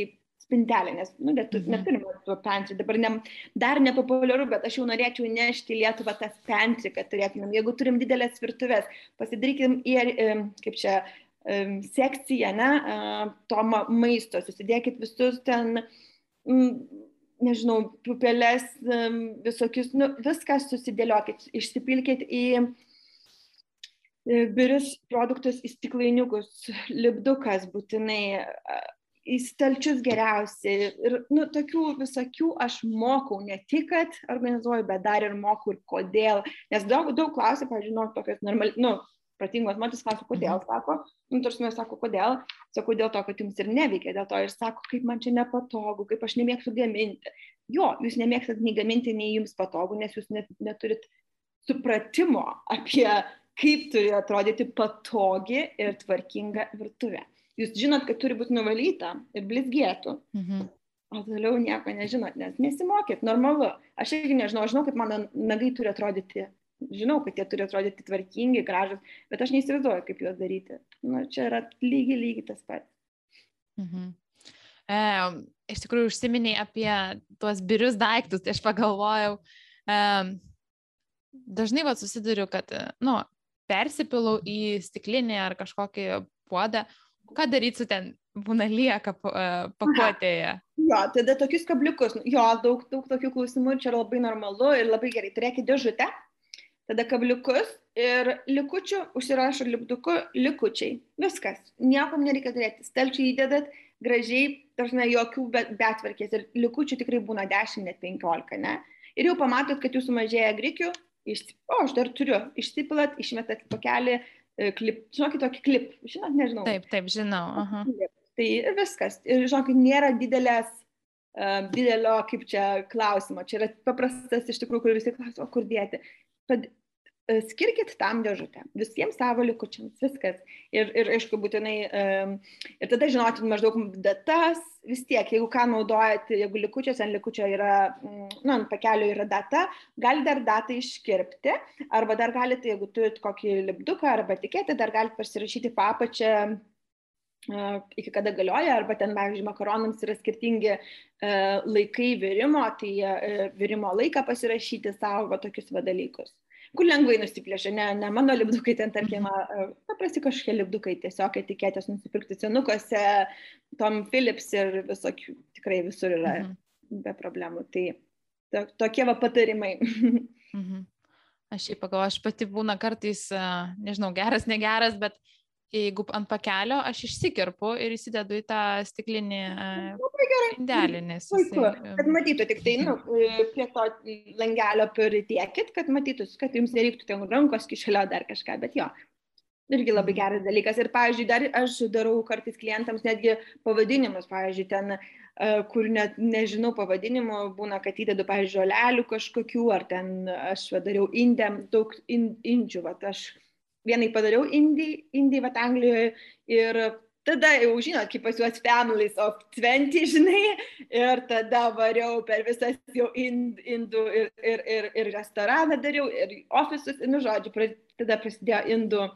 spintelę, nes nu, net, mhm. neturim to pantry, dabar ne, dar nepopuliaru, bet aš jau norėčiau nešti į Lietuvą tas pantry, kad turėtumėm, jeigu turim didelės virtuvės, pasidarykim ir, kaip čia, sekciją, ne, to maisto, susidėkit visus ten, nežinau, pupelės, visokius, nu, viską susidėliokit, išsipilkit į birius produktus į stiklainiukus, lipdukas būtinai, į stalčius geriausiai. Ir nu, tokių visokių aš mokau, ne tik, kad organizuoju, bet dar ir mokau ir kodėl. Nes daug, daug klausia, pažinau, tokios normaliai, nu, protingos moteris klausia, kodėl, mhm. sako, nu, tarsi mes sako, kodėl, sako, dėl to, kad jums ir neveikia, dėl to ir sako, kaip man čia nepatogu, kaip aš nemėgstu gaminti. Jo, jūs nemėgstat nei gaminti, nei jums patogu, nes jūs net, neturit supratimo apie kaip turi atrodyti patogi ir tvarkinga virtuvė jūs žinot, kad turi būti nuvalyta ir blizgėtų. Mhm. O toliau nieko nežinot, nes nesimokėt, normalu. Aš irgi nežinau, žinau, kaip mano nagai turi atrodyti, žinau, kad jie turi atrodyti tvarkingi, gražus, bet aš neįsivaizduoju, kaip juos daryti. Nu, čia yra lygiai, lygiai tas pats. Mhm. E, iš tikrųjų, užsiminiai apie tuos birius daiktus, tai aš pagalvojau, e, dažnai va susiduriu, kad, nu, persipilau į stiklinį ar kažkokį puodą, ką daryti su ten būna lieka pakuotėje? (laughs) Jo, tada tokius kabliukus, jo, daug, daug tokių klausimų, čia labai normalu ir labai gerai. Turėkite dėžutę, tada kabliukus ir likučių, užsirašo lipduku, likučiai. Viskas, niekam nereikia turėti. Stalčiai įdedat, gražiai, dažnai jokių betvarkės ir likučių tikrai būna 10, net 15, ne? Ir jau pamatot, kad jūsų mažėja grikių, išsip... o aš dar turiu, išsipilat, išmetat pakelį, E, klip, žinokit, tokį klip, žinot, nežinau. Taip, taip, žinau. Aha. Tai viskas. Ir žinokit, nėra didelės, uh, didelio, kaip čia, klausimo. Čia yra paprastas iš tikrųjų, kur visi klauso, kur dėti. Tad E, skirkit tam dėžutę, visiems savo likučiams, viskas. Ir, ir aišku, būtinai, um, ir tada žinotit maždaug datas, vis tiek, jeigu ką naudojat, jeigu likučios ant likučio yra, mm, nu, ant pakelio yra data, gali dar datą iškirpti, arba dar galite, jeigu turit kokį lipduką arba etiketę, dar galite pasirašyti papačią uh, iki kada galioja, arba ten, pavyzdžiui, makaronams yra skirtingi laikai virimo, tai virimo laiką pasirašyti savo va, tokius va dalykus kur lengvai nusiplėšia, ne, ne mano lipdukai, ten tarkim, paprasti kažkokie lipdukai, tiesiog etiketės nusipirkti senukose, Tom Philips ir visokių, tikrai visur yra mhm. be problemų. Tai to, tokie va patarimai. (laughs) Mhm. Aš šiaip pagalvoju, aš pati būna kartais, nežinau, geras, negeras, bet jeigu ant pakelio aš išsikirpu ir įsidedu į tą stiklinį indelį. Nes jisai... Kad matytų tik tai, nu, prie to langelio pridėkit, kad matytųsi, kad jums nereiktų ten rankos kišelio dar kažką, bet jo. Irgi labai mhm. geras dalykas. Ir, pavyzdžiui, dar aš darau kartais klientams netgi pavadinimus, pavyzdžiui, ten, kur net nežinau pavadinimų, būna, kad įdedu, pavyzdžiui, žolelių kažkokių, ar ten aš dariau indėm daug in, indžių, va, aš vienai padariau Indijai, Indijai, vat Anglijoje ir tada jau žinot, kaip pas juos families of 20, (laughs) žinai, ir tada variau per visas jau ind, indų ir, ir, ir, ir restoraną dariau, ir ofisus, nu žodžiu, pra, tada prasidėjo indų,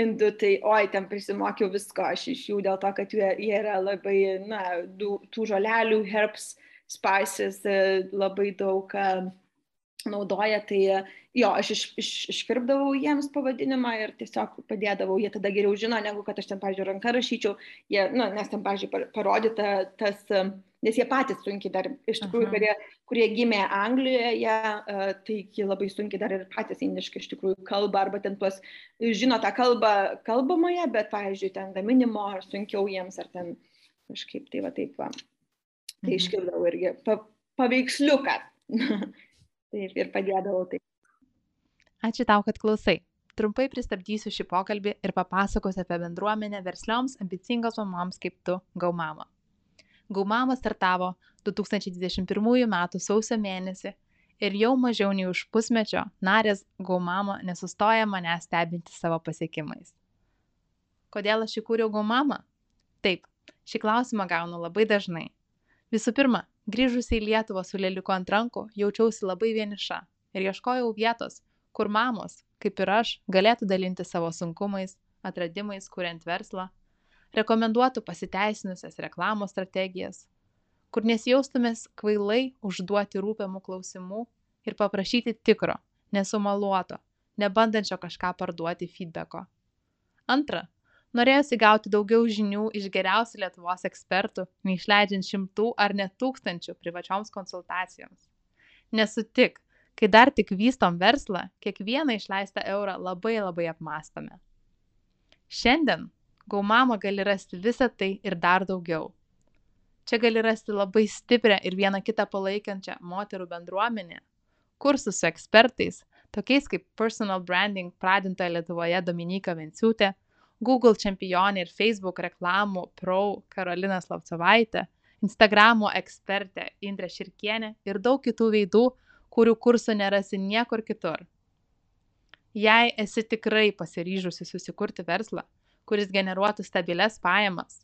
indų, tai oi, ten prisimokiau visko aš iš jų dėl to, kad jie, jie yra labai, na, tų, žolelių, herbs, spices, labai daug naudoja, tai jo, aš iš, iš, iškirpdavau jiems pavadinimą ir tiesiog padėdavau, jie tada geriau žino, negu kad aš ten, pavyzdžiui, ranką rašyčiau, jie, nu, nes ten, pavyzdžiui, parodyta tas, nes jie patys sunkiai dar, iš tikrųjų, kurie, kurie gimė Anglijoje, jie, tai jie labai sunkiai dar ir patys indiškai iš tikrųjų kalba, arba ten tuos, žino tą kalbą kalbamoje, bet, pavyzdžiui, ten gaminimo, ar sunkiau jiems, ar ten kažkaip tai va taip va. Tai mhm. iškirdavau irgi pa, paveiksliuką. (laughs) Taip, ir padėdavau taip. Ačiū tau, kad klausai. Trumpai pristabdysiu šį pokalbį ir papasakosiu apie bendruomenę verslioms ambicingos mamoms kaip tu, Gaumama. Gaumama startavo 2021 m. sausio mėnesį ir jau mažiau nei už pusmečio narės Gaumama nesustoja mane stebinti savo pasiekimais. Kodėl aš įkūriau Gaumama? Taip, šį klausimą gaunu labai dažnai. Visų pirma, grįžusi į Lietuvą su lėliuku ant rankų, jaučiausi labai vieniša ir ieškojau vietos, kur mamos, kaip ir aš, galėtų dalinti savo sunkumais, atradimais, kuriant verslą, rekomenduotų pasiteisinusias reklamos strategijas, kur nesijaustumės kvailai užduoti rūpiamų klausimų ir paprašyti tikro, nesumaluoto, nebandančio kažką parduoti feedbacko. Antra, norėjosi gauti daugiau žinių iš geriausių Lietuvos ekspertų, neišleidžiant šimtų ar net tūkstančių privačioms konsultacijoms. Nesutik, kai dar tik vystom verslą, kiekvieną išleistą eurą labai labai apmastome. Šiandien Gaumama gali rasti visą tai ir dar daugiau. Čia gali rasti labai stiprią ir vieną kitą palaikančią moterų bendruomenę, kursus su ekspertais, tokiais kaip personal branding pradintoje Lietuvoje Dominika Venciūtė, Google čempionė ir Facebook reklamų pro Karolina Slavcovaitė, Instagramo ekspertė Indrė Širkienė ir daug kitų veidų, kurių kursų nerasi niekur kitur. Jei esi tikrai pasiryžusi susikurti verslą, kuris generuotų stabiles pajamas,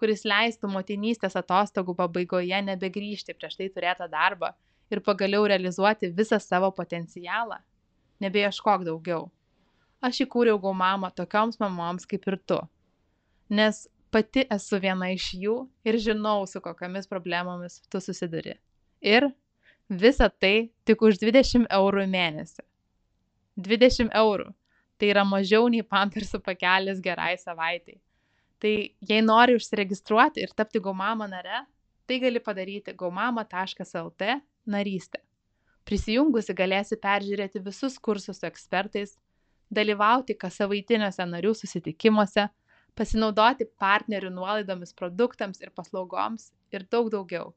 kuris leistų motinystės atostogų pabaigoje nebegrįžti prieš tai turėtą darbą ir pagaliau realizuoti visą savo potencialą, nebeieškok daugiau aš įkūriau gaumamą tokioms mamoms kaip ir tu. Nes pati esu viena iš jų ir žinau, su kokiamis problemomis tu susiduri. Ir visa tai tik už 20 eurų į mėnesį. 20 eurų. Tai yra mažiau nei pampersų pakelis gerai savaitai. Tai jei nori užsiregistruoti ir tapti gaumama nare, tai gali padaryti gaumama.lt narystę. Prisijungusi galėsi peržiūrėti visus kursus su ekspertais, dalyvauti kas savaitiniuose narių susitikimuose, pasinaudoti partnerių nuolaidomis produktams ir paslaugoms ir daug daugiau.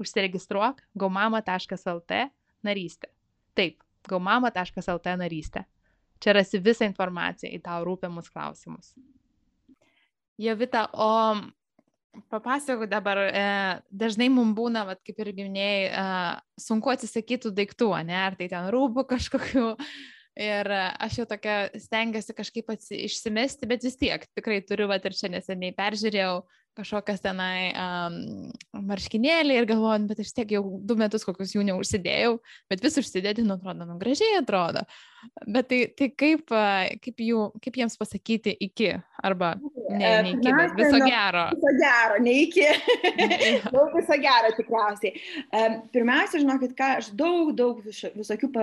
Užsiregistruok gaumama.lt narystę. Taip, gaumama.lt narystę. Čia rasi visą informaciją į tau rūpiamus klausimus. Jovita, o papasakok dabar, e, dažnai mums būna, vat, kaip ir minėjai, e, sunku atsisakyti daiktų, ne, ar tai ten rūbų kažkokių, Ir aš jau tokia stengiuosi kažkaip išsimesti, bet vis tiek tikrai turiu, va ir čia neseniai peržiūrėjau kažkokias tenai um, marškinėlį ir galvoju, bet aš tiek jau du metus kokius jų neužsidėjau, bet vis užsidėti, nu atrodo, nu gražiai atrodo. Bet tai, tai kaip, kaip, jų, kaip jiems pasakyti iki, arba ne, ne iki, bet viso nu, gero. Viso gero, ne iki. (laughs) daug viso gero tikriausiai. Pirmiausia, žinokit, ką aš daug, daug visokių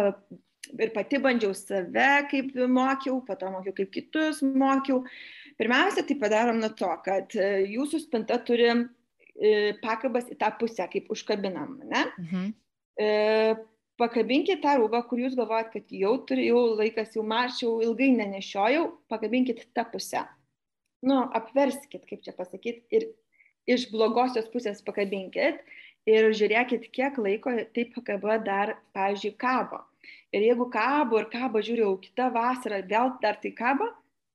ir pati bandžiau save, kaip mokiau, po to mokiau, kaip kitus mokiau. Pirmiausia, tai padarom nuo to, kad e, jūsų spinta turi e, pakabas į tą pusę, kaip užkabinam, ne? Mhm. E, pakabinkit tą rūbą, kur jūs galvojat, kad jau turi, jau laikas, jau mačiau, ilgai nenešiojau, pakabinkit tą pusę. Nu, apverskit, kaip čia pasakyti, ir iš blogosios pusės pakabinkit ir žiūrėkit, kiek laiko taip pakaba dar, pavyzdžiui, kabo. Ir jeigu kabo ir kabo, žiūrėjau, kitą vasarą vėl dar tai kabo,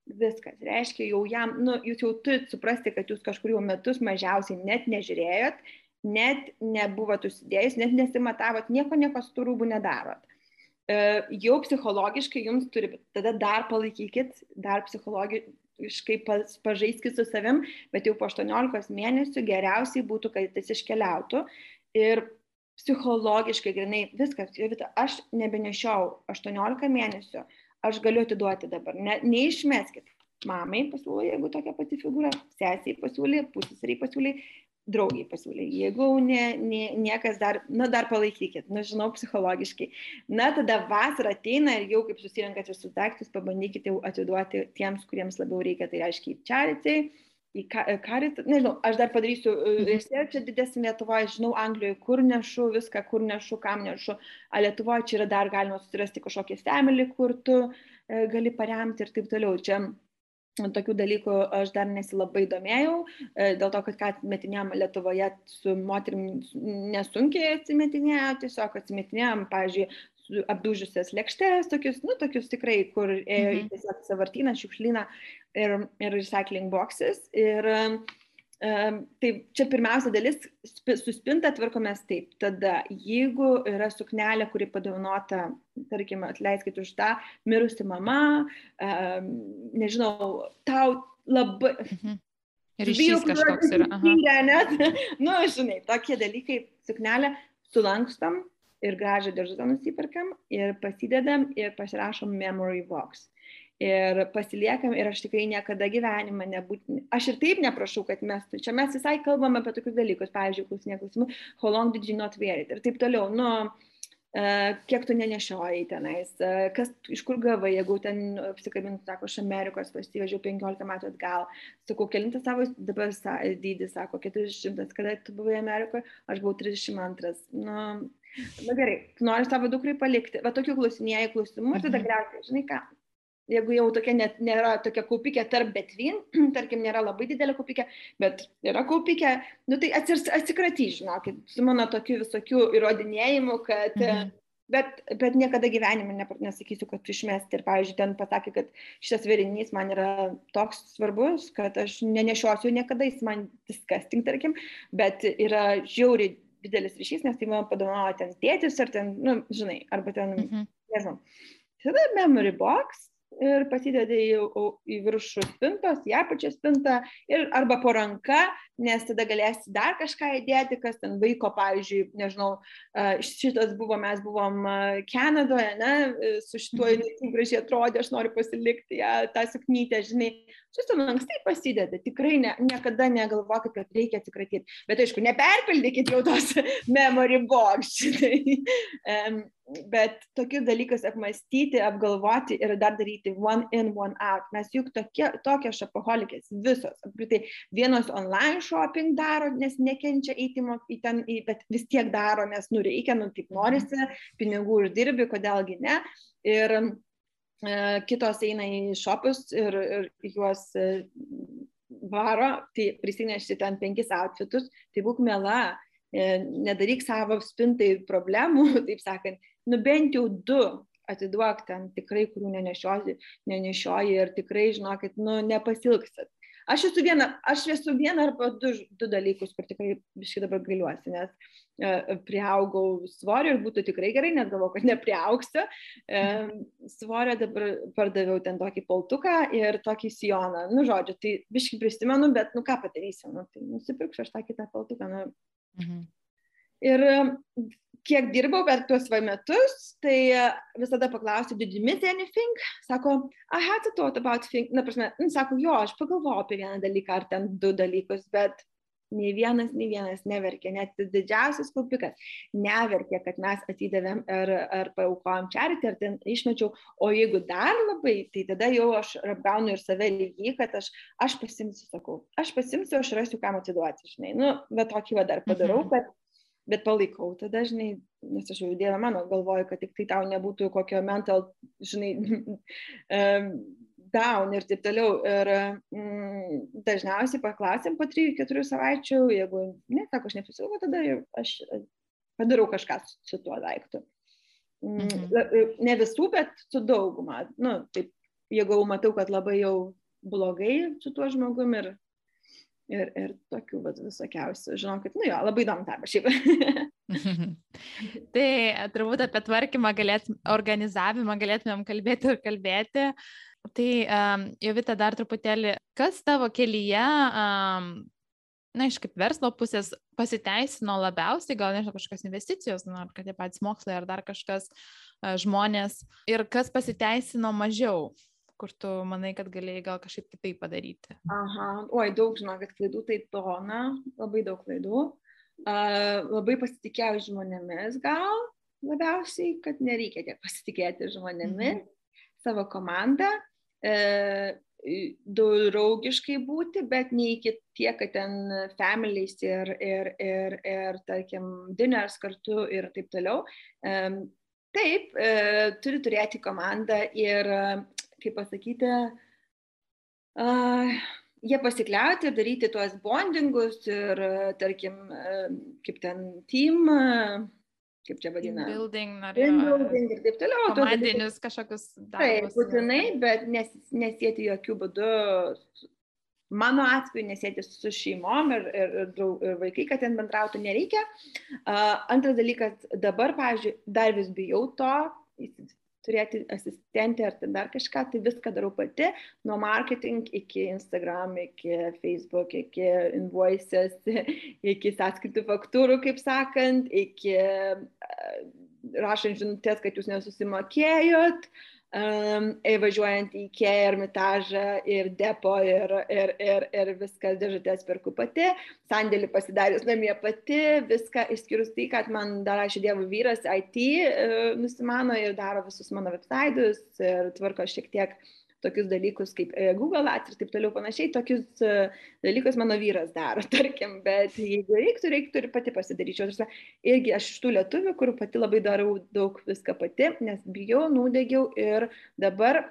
viskas. Reiškia, jau jam, nu, jūs jau turite suprasti, kad jūs kažkuriuo metus mažiausiai net nežiūrėjot, net nebuvot užsidėjus, net nesimatavot, nieko nieko su tų rūbų nedarot. E, jau psichologiškai jums turi, tada dar palaikykit, dar psichologiškai pažaiskit su savim, bet jau po 18 mėnesių geriausiai būtų, kad jis iškeliautų ir psichologiškai grinai viskas, aš nebenešiau 18 mėnesių, aš galiu atiduoti dabar, ne, neišmeskit. Mamai pasiūlė, jeigu tokia pati figūra, sesiai pasiūlė, pusėsariai pasiūlė, draugiai pasiūlė. Jeigu ne, ne, niekas dar, na dar palaikykit, na žinau, psichologiškai. Na tada vasara ateina ir jau kaip susirinkat visus daiktus, pabandykite jau atiduoti tiems, kuriems labiau reikia, tai reiškia į charity, į karitą, nežinau, aš dar padarysiu e, mhm. researchą didesnį Lietuvoje, žinau Anglijoje, kur nešu viską, kur nešu, kam nešu, o Lietuvoje čia yra dar galima susirasti kažkokį family, kur tu e, gali paremti ir taip toliau. Čia tokių dalykų aš dar nesilabai domėjau, e, dėl to, kad ką atsimetinėjom Lietuvoje su moterim nesunkiai atsimetinėjo, tiesiog atsimetinėjom, pavyzdžiui, apdužusias lėkštės, tokius, nu, tokius tikrai, kur ėjo į mhm. tiesiog savartyną, šiukšlyną ir, ir recycling boxes. Ir uh, Tai čia pirmiausia dalis, su spinta tvarkomės taip. Tada, jeigu yra suknelė, kuri padovanota, tarkime, atleiskit už tą, mirusi mama, nežinau, tau labai... Mhm. Ryšys kažkoks yra. Net, (laughs) nu, žinai, tokie dalykai, suknelę sulankstam ir gražią dėžutę nusiperkam ir pasidedam ir pasirašom memory box. Ir pasiliekam ir aš tikrai niekada gyvenime nebūtų, aš ir taip neprašau, kad mes, čia mes visai kalbame apie tokius dalykus, pavyzdžiui, klausinė klausimų, how long did you not wear it? ir taip toliau, nu, uh, kiek tu nenešiojai tenais, uh, kas, iš kur gavai, jeigu ten apsikabintų, sako, iš Amerikos pasivežiau 15 metų atgal, sakau, kelintas savo dabar dydis, sako, 400, kada tu buvai Amerikoje, aš buvau 32. Nu, Na gerai, nori savo dukrai palikti, va tokių klausinėjai klausimų ir tada mhm. greitai, žinai ką, jeigu jau tokia net nėra tokia kaupikė tarp betvin, (clears throat) tarkim, nėra labai didelė kaupikė, bet yra kaupikė, nu tai atsikratys, žinokit, su mano tokiu visokiu įrodinėjimu, kad... Mhm. Bet, bet niekada gyvenime ne, nesakysiu, kad išmesti. Ir, pavyzdžiui, ten pasakė, kad šitas vėrinys man yra toks svarbus, kad aš nenešiosiu niekada, jis man disgusting, tarkim, bet yra žiauriai didelis ryšys, nes tai man padovanojo ten tėtis ar ten, nu, žinai, arba ten, mhm. nežinau. Tada memory box, ir pasidedi į, į viršų spintos, į apačią spintą ir arba po ranka, nes tada galėsi dar kažką įdėti, kas ten vaiko, pavyzdžiui, nežinau, šitas buvo, mes buvom Kanadoje, ne, su šituo jinai mhm. taip gražiai atrodė, aš noriu pasilikti ją, tą suknytę, žinai, šis lankstai pasideda, tikrai ne, niekada negalvokit, kad reikia atsikratyti, bet aišku, neperpildykit jau tos (laughs) memory box, žinai. Um, bet tokius dalykus apmastyti, apgalvoti ir dar daryti one in, one out. Mes juk tokie, tokios šapoholikės visos, apskritai, vienos online shopping daro, nes nekenčia eiti į ten, bet vis tiek daro, nes nu reikia, nu taip norisi, pinigų uždirbi, kodėlgi ne. Ir kitos eina į šopus ir, ir juos e, varo, tai prisinešti ten penkis outfitus, tai būk mela, e, nedaryk savo spintai problemų, (laughs) taip sakant, nu bent jau du atiduok ten tikrai, kurių nenešioji, nenešioji ir tikrai žinokit, nu nepasilgsit. Aš esu viena, aš esu viena arba du, du dalykus, kur tikrai biškai dabar gailiuosi, nes e, priaugau svorio ir būtų tikrai gerai, net galvoju, kad nepriaugsiu. E, svorio dabar pardaviau ten tokį poltuką ir tokį sijoną. Nu, žodžiu, tai biškai prisimenu, bet, nu, ką padarysiu, nu, tai nusipirksiu aš tą kitą poltuką. Nu. Mhm. Ir kiek dirbau per tuos va metus, tai e, visada paklausiu, did you miss anything? Sako, I had to thought about thing. Na, prasme, nu, sako, jo, aš pagalvojau apie vieną dalyką ar ten du dalykus, bet nei vienas, nei vienas neverkė, net didžiausias kaupikas neverkė, kad mes atidavėm ar, ar paukojom čaritį, ar ten išmečiau, o jeigu dar labai, tai tada jau aš apgaunu ir save lygiai, kad aš, aš pasimsiu, sakau, aš pasimsiu, aš rasiu, kam atiduoti, žinai, nu, bet tokį va dar padarau, kad mhm. Bet palaikau, tada, žinai, nes aš jau dievą mano galvoju, kad tik tai tau nebūtų kokio mental, žinai, (laughs) down ir taip toliau. Ir mm, dažniausiai paklausėm po 3-4 savaičių, jeigu ne, sako, aš neprisijungiu, tada aš padarau kažką su, su tuo daiktu. Mm, mhm. Ne visų, bet su dauguma. Nu, taip, jeigu matau, kad labai jau blogai su tuo žmogum ir, ir, ir tokių vat, visokiausių. Žinau, kad, nu jo, labai įdomu darbas šiaip. (laughs) tai turbūt apie tvarkymą galėtum, organizavimą galėtumėm kalbėti ir kalbėti. Tai um, Jovita dar truputėlį, kas tavo kelyje, um, na, iš kaip verslo pusės pasiteisino labiausiai, gal nežinau, kažkokios investicijos, na, ar kad tie patys mokslai, ar dar kažkas uh, žmonės, ir kas pasiteisino mažiau, kur tu manai, kad galėjai gal kažkaip kitaip padaryti? Aha, oi, daug, žinokit, klaidų tai tona, labai daug klaidų. Uh, labai pasitikėjau žmonėmis gal labiausiai, kad nereikia tiek pasitikėti žmonėmis, mhm. savo komandą e, draugiškai būti, bet ne iki tiek, kad ten families ir, ir, ir, ir tarkim, dinners kartu ir taip toliau. E, taip, e, turi turėti komandą ir, kaip pasakyti, e, jie pasikliauti daryti tuos bondingus ir, tarkim, kaip ten team kaip čia vadina. Building, ar building ir taip toliau. Komandinius kažkokius darbus. Taip, būtinai, bet nes, nesėti jokių būdų, mano atveju nesėti su šeimom ir, ir, ir, ir vaikai, kad ten bendrautų nereikia. Uh, antras dalykas, dabar, pavyzdžiui, dar vis bijau to, turėti asistentę ar dar kažką, tai viską darau pati, nuo marketing iki Instagram, iki Facebook, iki invoices, (laughs) iki sąskaitų faktūrų, kaip sakant, iki uh, rašant žinutės, kad jūs nesusimokėjot, uh, važiuojant į Ikea, Ermitažą ir Depo ir, ir, ir, ir viskas dėžutės perku pati, sandėlį pasidarius namie pati, viską išskyrus tai, kad man dar aš dievo vyras IT uh, nusimano ir daro visus mano websaitus ir tvarko šiek tiek uh, tokius dalykus kaip e, Google Ads ir taip toliau panašiai, tokius e, dalykus mano vyras daro, (laughs) tarkim, bet jeigu reiktų, reiktų ir pati pasidaryčiau. Irgi aš iš tų lietuvių, kur pati labai darau daug viską pati, nes bijau, nudegiau ir dabar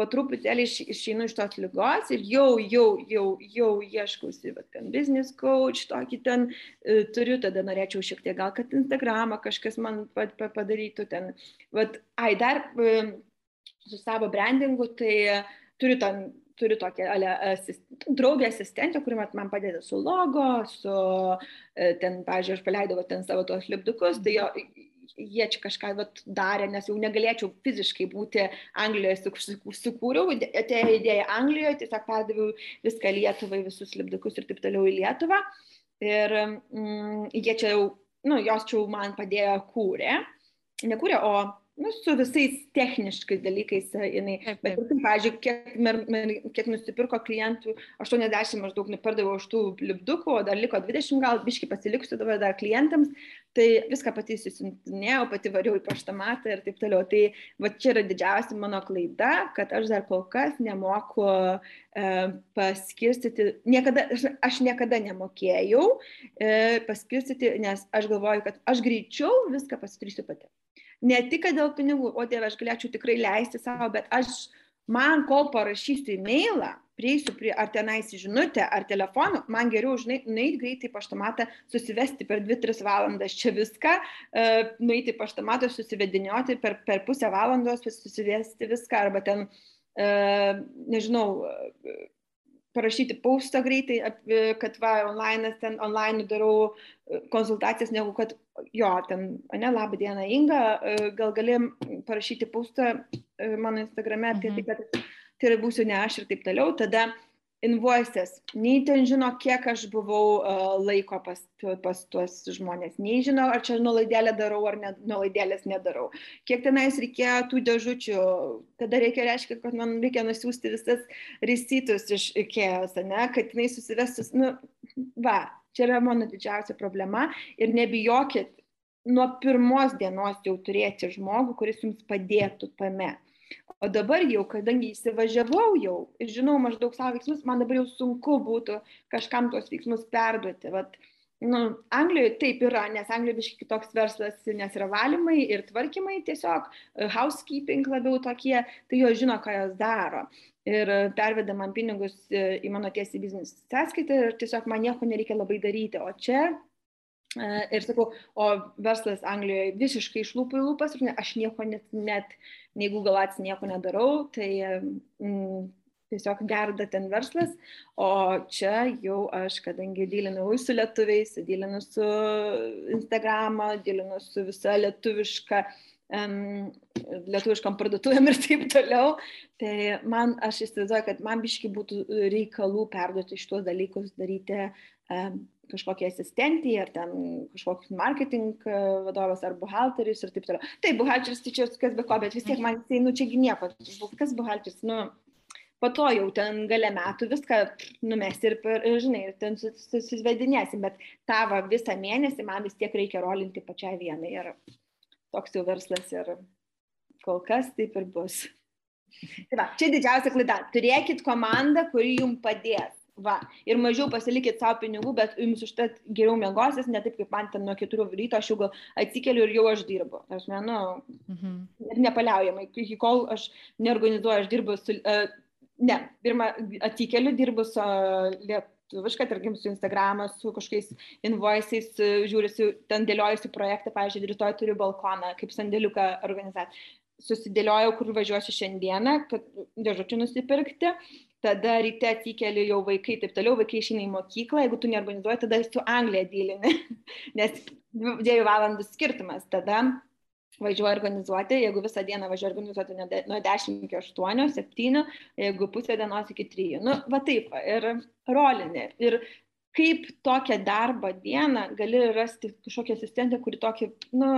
po truputėlį išeinu iš tos lygos ir jau, jau, jau, jau ieškausi, bet ten business coach, tokį ten e, turiu, tada norėčiau šiek tiek gal, kad Instagramą kažkas man padarytų ten. Vat, ai, dar su savo brandingu, tai turiu ten turiu tokią asist, draugę asistentę, kuri man padeda su logo, su e, ten, pažiūrėjau, aš paleidau ten savo tuos lipdukus, tai jo, jie čia kažką vat, darė, nes jau negalėčiau fiziškai būti Anglijoje, sukūriau, atėjo idėja Anglijoje, tiesiog perdaviau viską Lietuvai, visus lipdukus ir taip toliau į Lietuvą. Ir mm, jie čia jau, nu, jos čia jau man padėjo kūrė, nekūrė, o nu, su visais techniškais dalykais e, jinai. Bet, pavyzdžiui, kiek, mer, mer, kiek nusipirko klientų, 80 maždaug nupardaviau už tų lipdukų, o dar liko 20 gal, biški pasiliksiu dabar dar klientams, tai viską pati susintinėjau, pati variau į paštamatą ir taip toliau. Tai va čia yra didžiausia mano klaida, kad aš dar kol kas nemoku e, paskirstyti, niekada, aš niekada nemokėjau e, paskirstyti, nes aš galvoju, kad aš greičiau viską pasidarysiu pati ne tik dėl pinigų, o dieve, aš galėčiau tikrai leisti savo, bet aš, man kol parašysiu e-mailą, prieisiu prie ar tenais žinutę, ar telefoną, man geriau, žinai, nueiti greitai paštomatą, susivesti per 2-3 valandas čia viską, uh, nueiti paštomatą, susivedinioti per, per pusę valandos, susivesti viską, arba ten, uh, nežinau, uh, parašyti paustą greitai, kad va, online, ten online darau e, konsultacijas, negu kad jo, ten, ne, labą dieną Inga, e, gal galim parašyti paustą e, mano Instagrame apie tai, mhm. kad tai būsiu ne aš ir taip toliau, tada uh, invoices, nei ten žino, kiek aš buvau uh, laiko pas, pas tuos žmonės, nei žino, ar čia nuolaidėlę darau, ar ne, nuolaidėlės nedarau, kiek tenais reikėjo tų dėžučių, tada reikia reiškia, kad man reikia nusiųsti visas resitus iš IKEA, ne, kad jinai susivestus, nu, va, Čia yra mano didžiausia problema. Ir nebijokit nuo pirmos dienos jau turėti žmogų, kuris jums padėtų tame. O dabar jau, kadangi įsivažiavau jau ir žinau maždaug savo veiksmus, man dabar jau sunku būtų kažkam tuos veiksmus perduoti. Vat, nu, Anglijoje taip yra, nes Anglijoje biškai kitoks verslas, nes yra valymai ir tvarkymai tiesiog, e, housekeeping labiau tokie, tai jo žino, ką jos daro. Ir perveda man pinigus e, į mano tiesiai biznis sąskaitą ir tiesiog man nieko nereikia labai daryti. O čia e, Ir sakau, o verslas Anglijoje visiškai iš lūpų į lūpas, ir ne, aš nieko net, net nei Google Ads nieko nedarau, tai mm, tiesiog gerda ten verslas, o čia jau aš, kadangi dylinau su lietuviais, dylinu su Instagramą, dylinu su visa lietuviška um, lietuviškam parduotuvėm ir taip toliau. Tai man, aš įsivaizduoju, kad man biški būtų reikalų perduoti šitos dalykus, daryti um, kažkokie asistentį, ar ten kažkoks marketing e, vadovas, ar buhalteris ir taip toliau. Taip, buhalteris tai čia kas be ko, bet vis tiek man jisai, nu čiagi nieko, kas buhalteris, nu, po to jau ten gale metų viską numesti ir, per, žinai, ir ten susvedinėsim, bet tavo visą mėnesį man vis tiek reikia rolinti pačiai vienai ir toks jau verslas ir kol kas taip ir bus. Tai va, čia didžiausia klaida. Turėkit komandą, kuri jums padės Va, ir mažiau pasilikit savo pinigų, bet jums užtat geriau mėgosis, ne taip kaip man ten nuo 4 ryto, aš jau atsikeliu ir jau aš dirbu. Aš menu, mhm. ir nepaliaujamai, iki kol aš neorganizuoju, aš dirbu su, uh, ne, pirmą atsikeliu, dirbu su uh, lietuviška, tarkim, su Instagram'ą, su kažkokiais invoice'ais, žiūrėsiu, ten dėliojusi projektą, pavyzdžiui, rytoj turiu balkoną, kaip sandėliuką organizaciją. Susidėliojau, kur važiuosiu šiandieną, kad dėžučių nusipirkti tada ryte atsikeli jau vaikai, taip toliau, vaikai išeina į mokyklą, jeigu tu neorganizuoji, tada su Anglija dylini, (laughs) nes dviejų valandų skirtumas, tada važiuoju organizuoti, jeigu visą dieną važiuoju organizuoti nuo 10 iki 8, 7, jeigu pusę dienos iki 3. Nu, va taip, ir rolinė. Ir kaip tokią darbo dieną gali rasti kažkokią asistentę, kuri tokį, nu,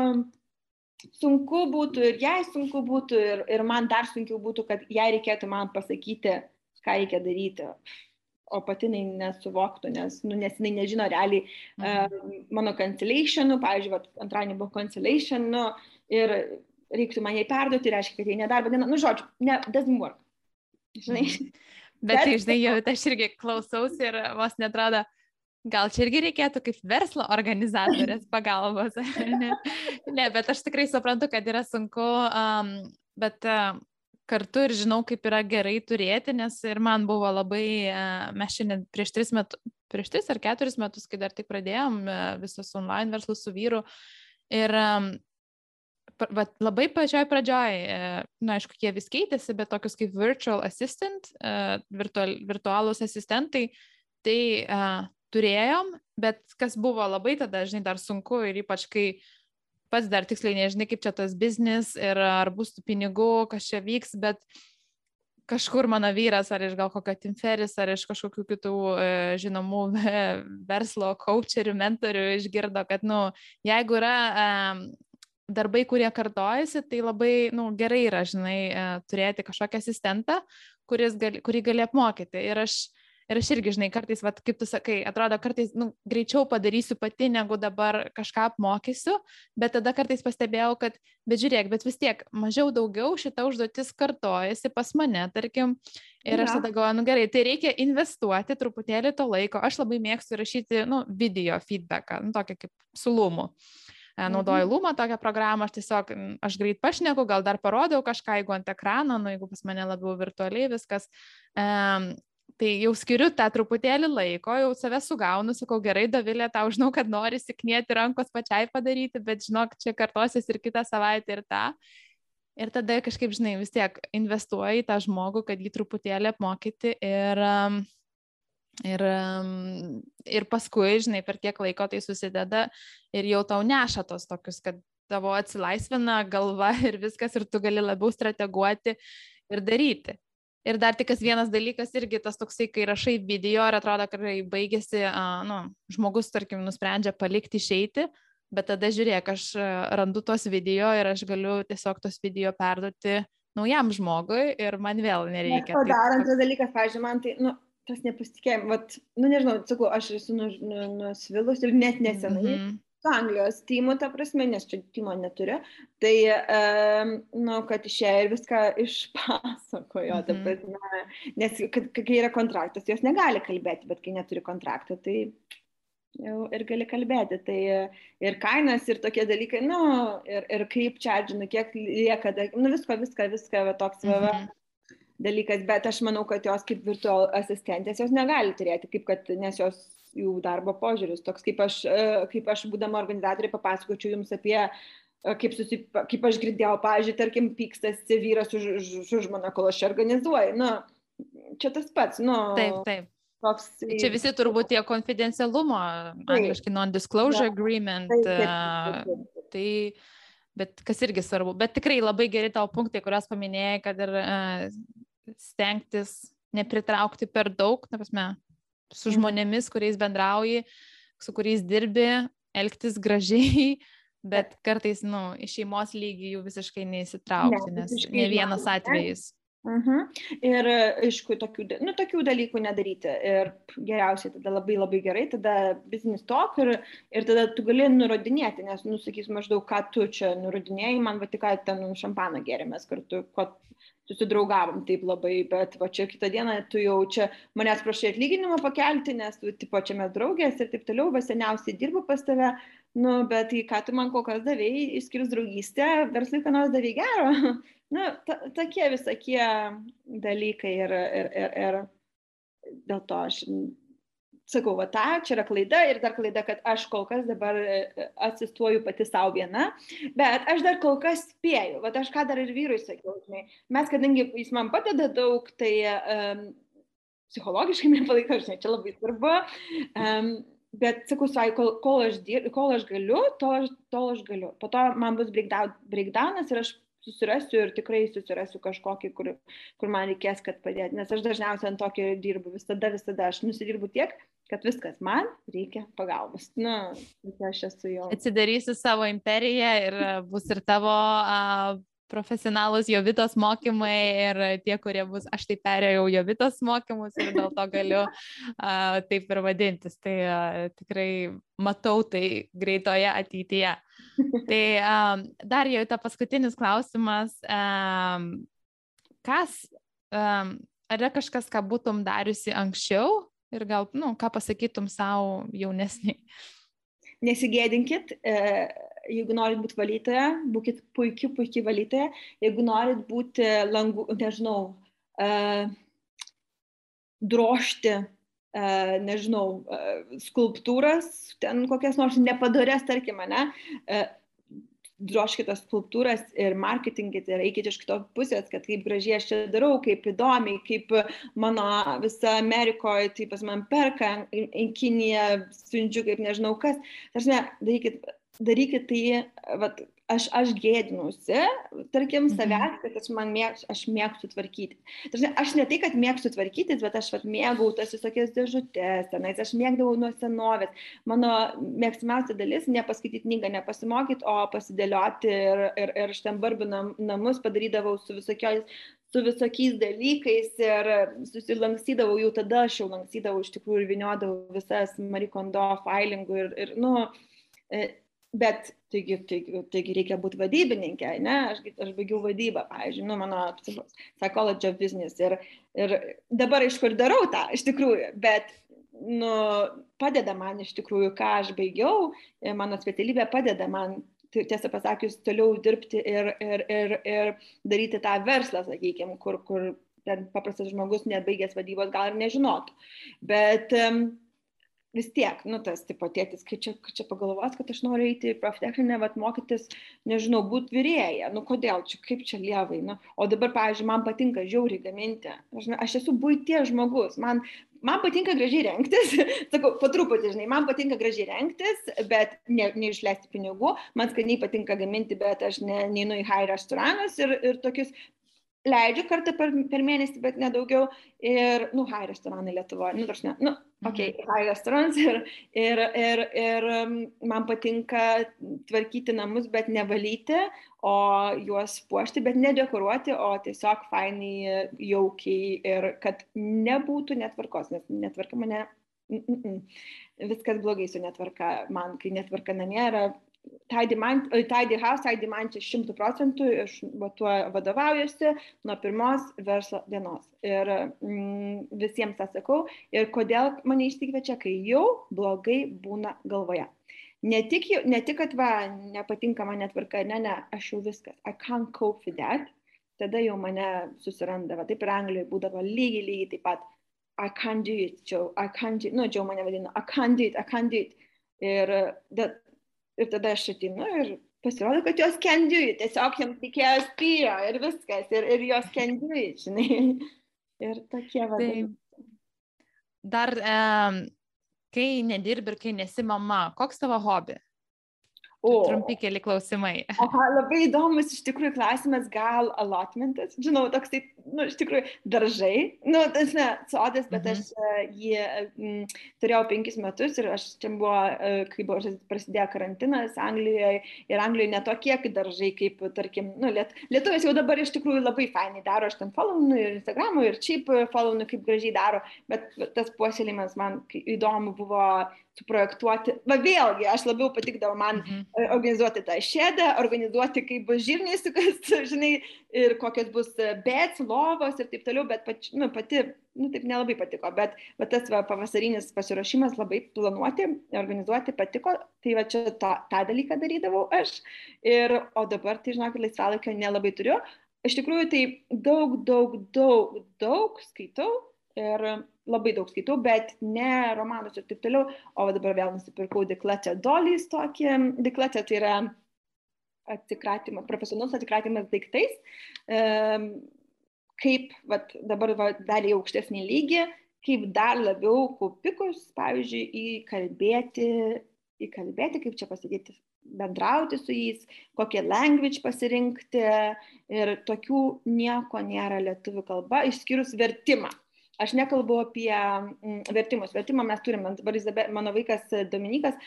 sunku būtų ir jai sunku būtų ir, ir man dar sunkiau būtų, kad jai reikėtų man pasakyti, ką reikia daryti. O pati jinai nesuvoktų, nes, nu, nes jinai nežino realiai mhm. uh, mano cancellationų, pavyzdžiui, vat, antradienį buvo cancellation nu, ir reiktų man jai perduoti, reiškia, kad jai nedarbo diena, nu, žodžiu, ne, doesn't work. Žinai. Mhm. Bet, (laughs) Bet tai, žinai, jau aš irgi klausausi ir vos netrada, gal čia irgi reikėtų kaip verslo organizatorės (laughs) pagalbos. ne? ne, bet aš tikrai suprantu, kad yra sunku, um, bet uh, kartu ir žinau, kaip yra gerai turėti, nes ir man buvo labai, e, mes šiandien prieš tris metus, prieš tris ar keturis metus, kai dar tik pradėjom e, visus online verslus su vyru. Ir va, labai pačioj pradžioj, e, na, aišku, jie vis keitėsi, bet tokius kaip virtual assistant, virtual, virtualūs asistentai, tai uh, turėjom, bet kas buvo labai tada, žinai, dar sunku ir ypač kai uh, pats dar tiksliai nežinai, kaip čia tas biznis ir ar bus tų pinigų, kas čia vyks, bet kažkur mano vyras, ar iš gal kokio Timferis, ar iš kažkokių kitų e, žinomų verslo coacherių, mentorių išgirdo, kad, nu, jeigu yra e, darbai, kurie kartojasi, tai labai, nu, gerai yra, žinai, e, turėti kažkokią asistentą, gali, kurį gali apmokyti. Ir aš Ir aš irgi, žinai, kartais, vat, kaip tu sakai, atrodo, kartais nu, greičiau padarysiu pati, negu dabar kažką apmokysiu, bet tada kartais pastebėjau, kad, bet žiūrėk, bet vis tiek mažiau daugiau šita užduotis kartojasi pas mane, tarkim, ir aš tada galvoju, nu gerai, tai reikia investuoti truputėlį to laiko. Aš labai mėgstu rašyti, nu, video feedbacką, nu, tokia kaip su lūmu e, naudoju mhm. Lumą tokią programą, aš tiesiog, aš greit pašneku, gal dar parodau kažką, jeigu ant ekrano, nu, jeigu pas mane labiau virtualiai viskas, um, Tai jau skiriu tą truputėlį laiko, jau save sugaunu, sakau, gerai, Davilė, tau žinau, kad nori siknėti rankos pačiai padaryti, bet žinok, čia kartosis ir kitą savaitę ir tą. Ir tada kažkaip, žinai, vis tiek investuoji į tą žmogų, kad jį truputėlį apmokyti ir, ir, ir paskui, žinai, per tiek laiko tai susideda ir jau tau neša tos tokius, kad tavo atsilaisvina galva (laughs) ir viskas ir tu gali labiau strateguoti ir daryti. Ir dar tik vienas dalykas irgi tas toksai, kai rašai video ir atrodo, kad baigėsi, uh, nu, žmogus, tarkim, nusprendžia palikti išeiti, bet tada žiūrėk, aš randu tos video ir aš galiu tiesiog tos video perduoti naujam žmogui ir man vėl nereikia. O dar antras dalykas, pažiūrėjau, man tai, nu, tas nepasitikėjimas, vat, nu nežinau, sakau, aš esu nusvilus nu, ir net nesenai. Mm -hmm. Anglijos tymu, ta prasme, nes čia tymo neturiu, tai, um, nu, kad išėjo ir viską išpasakojo, ta mhm. prasme, nes kai yra kontraktas, jos negali kalbėti, bet kai neturi kontrakto, tai jau ir gali kalbėti. Tai ir kainas, ir tokie dalykai, nu, ir, ir kaip čia, žinai, kiek lieka, nu, visko, viską, viską, va, toks, va, va, mhm dalykas, bet aš manau, kad jos kaip virtual asistentės jos negali turėti, kaip kad, nes jos jų darbo požiūris, toks kaip aš, e, kaip aš būdama organizatorė papasakočiau jums apie e, kaip, susip, kaip aš girdėjau, pavyzdžiui, tarkim, pykstasi vyras už, už, už mane, kol aš organizuoju. Nu, čia tas pats, nu. Taip, taip. Toks, čia visi turbūt tie konfidencialumo, angliškai non-disclosure ja. agreement. Taip, taip, taip, taip. Tai, bet kas irgi svarbu. Bet tikrai labai geri tavo punktai, kuriuos paminėjai, kad ir uh, stengtis nepritraukti per daug, na prasme, su mhm. žmonėmis, kuriais bendrauji, su kuriais dirbi, elgtis gražiai, (laughs) bet kartais, nu, iš šeimos lygį jų visiškai neįsitraukti, ne, nes ne vienas atvejis. Uh mhm. -huh. Ir, aišku, tokių, nu, tokių dalykų nedaryti. Ir geriausiai tada labai labai gerai, tada business talk ir, ir tada tu gali nurodinėti, nes, nusakys maždaug, ką tu čia nurodinėjai, man va tik ką ten šampaną gėrėmės kartu, ko susidraugavom taip labai, bet va čia kitą dieną tu jau čia manęs prašai atlyginimą pakelti, nes tu, tipo, čia mes draugės ir taip toliau, va seniausiai dirbu pas tave, nu, bet tai ką tu man kol kas davėjai, išskyrus draugystę, verslai ką nors davėjai gero. (laughs) nu, ta, tokie visokie dalykai ir, ir, ir, ir dėl to aš sakau, va tą, čia yra klaida ir dar klaida, kad aš kol kas dabar e, e, atsistuoju pati savo viena, bet aš dar kol kas spėju, va aš ką dar ir vyrui sakiau, žinai, mes, kadangi jis man padeda daug, tai um, psichologiškai mane palaiko, žinai, čia labai svarbu. Um, Bet, sakau, sai, kol, kol, aš dir, kol aš galiu, tol aš, tol aš galiu. Po to man bus breakdown, breakdownas ir aš susirasiu ir tikrai susirasiu kažkokį, kur, kur man reikės, kad padėti. Nes aš dažniausiai ant tokio dirbu, visada, visada aš nusidirbu tiek, kad viskas man reikia pagalbos. Na, aš esu jau. Atsidarysi savo imperiją ir e, bus ir tavo a, profesionalus Jovitos mokymai ir tie, kurie bus, aš tai perėjau Jovitos mokymus ir dėl to galiu a, taip ir vadintis. Tai a, tikrai matau tai greitoje ateityje. Tai a, dar jau ta paskutinis klausimas. A, kas, a, ar yra kažkas, ką būtum dariusi anksčiau, ir gal, nu, ką pasakytum savo jaunesniai? Nesigėdinkit, e, jeigu norit būti valytoja, būkite puikiai, puikiai valytoja, jeigu norit būti langų, nežinau, uh, drošti, uh, nežinau, uh, skulptūras, ten kokias nors nepadarės, tarkim, ne, uh, droškite skulptūras ir marketingit ir eikit iš kitos pusės, kad kaip gražiai aš čia darau, kaip įdomiai, kaip mano visa Amerikoje, tai pas man perka, į Kiniją siunčiu kaip nežinau kas. Tarsi, darykit, darykit tai, vat, aš, aš gėdinusi, tarkim, mhm. savęs, kad aš, mėg, aš mėgstu tvarkyti. Tarsi, aš ne tai, kad mėgstu tvarkytis, bet aš vat, mėgau tas visokias dėžutės, tenais, aš mėgdavau nuo senovės. Mano mėgstamiausia dalis - nepaskaityti knygą, nepasimokyti, o pasidėlioti ir, ir, ir aš ten barbinam namus padarydavau su visokiais su visokiais dalykais ir susilankstydavau, jau tada aš jau lankstydavau iš tikrųjų ir viniodavau visas Marie Kondo failingų ir, ir nu, e, bet taigi, taigi, taigi reikia būti vadybininkė, ne, aš, aš baigiau vadybą, pavyzdžiui, nu, mano psychology of business ir, ir dabar iš kur darau tą, iš tikrųjų, bet nu, padeda man iš tikrųjų, ką aš baigiau, mano specialybė padeda man tiesą pasakius, toliau dirbti ir, ir, ir, ir daryti tą verslą, sakykime, kur, kur ten paprastas žmogus nebaigęs vadybos gal ir nežinotų. Bet vis tiek, nu, tas, tipo, tėtis, kai čia, čia pagalvos, kad aš noriu eiti į profesinę, vat, mokytis, nežinau, būti vyrėja, nu, kodėl, čia, kaip čia lievai, nu, o dabar, pavyzdžiui, man patinka žiauriai gaminti, aš, aš esu būties žmogus, man, man patinka gražiai rengtis, (laughs) sakau, po truputį, žinai, man patinka gražiai rengtis, bet ne, neišleisti pinigų, man skaniai patinka gaminti, bet aš ne, neinu į high restoranus ir, ir tokius leidžiu kartą per, per mėnesį, bet nedaugiau. Ir, nu, high restoranai Lietuvoje, nu, tarsi, nu, ok, mhm. high restaurants ir, ir, ir, ir um, man patinka tvarkyti namus, bet nevalyti, o juos puošti, bet nedekoruoti, o tiesiog fainai, jaukiai ir kad nebūtų netvarkos, nes netvarka mane Mm -mm. viskas blogai su netvarka. Man, kai netvarka namie yra Tidy, man, tidy House, Tidy Man čia šimtų procentų, aš tuo vadovaujuosi nuo pirmos verslo dienos. Ir mm, visiems tą sakau. Ir kodėl mane išsikviečia, kai jau blogai būna galvoje. Ne tik, ne tik kad va, nepatinka man netvarka, ne, ne, aš jau viskas. I can't cope with that. Tada jau mane susiranda, va, taip ir Anglijoje būdavo lygiai, lygiai taip pat. I can't do it, Joe, I can't do it, nu, Joe mane vadino, I can't do it, I can't do it. Ir that, Ir tada aš atinu ir pasirodo, kad jos it. Tiesiog jiems reikėjo spyrio ir viskas. Ir, ir jos it, žinai. (laughs) Ir tokie vadai. Dar, um, kai nedirbi ir kai nesi mama, koks tavo hobi? O. Trumpi keli klausimai. (laughs) Aha, labai įdomus iš tikrųjų klausimas, gal allotmentas, žinau, toks tai, nu, iš tikrųjų, daržai, nu, tas ne, sodas, bet mhm. aš uh, jį m, turėjau penkis metus ir aš čia buvo, uh, kai buvo prasidėjo karantinas Anglijoje ir Anglijoje netokie daržai, kaip, tarkim, nu, liet, lietuvės jau dabar iš tikrųjų labai fainai daro, aš ten followinu ir Instagram'u ir šiaip followinu, kaip gražiai daro, bet tas puoselėjimas man įdomu buvo suprojektuoti, va vėlgi, aš labiau patikdavo man mhm. E, organizuoti tą šėdą, organizuoti, kaip bus žirniai, (laughs) žinai, ir kokios bus bets, lovos ir taip toliau, bet pač, nu, pati, nu, taip nelabai patiko, bet, bet tas va, pavasarinis pasiruošimas labai planuoti, organizuoti patiko, tai va čia tą, tą dalyką darydavau aš. Ir, o dabar, tai žinok, laisvalaikio nelabai turiu. Iš tikrųjų, tai daug, daug, daug, daug skaitau ir labai daug skaitau, bet ne romanus ir taip toliau, o dabar vėl nusipirkau Diklatę Dolys tokį. Diklatė tai yra atsikratymas, profesionalus atsikratymas daiktais, kaip vat, dabar va, dar į aukštesnį lygį, kaip dar labiau kaupikus, pavyzdžiui, įkalbėti, įkalbėti, kaip čia pasakyti, bendrauti su jais, kokią language pasirinkti ir tokių nieko nėra lietuvių kalba, išskyrus vertimą. Aš nekalbu apie mm, vertimus. Vertimą mes turime. Dabar mano vaikas Dominikas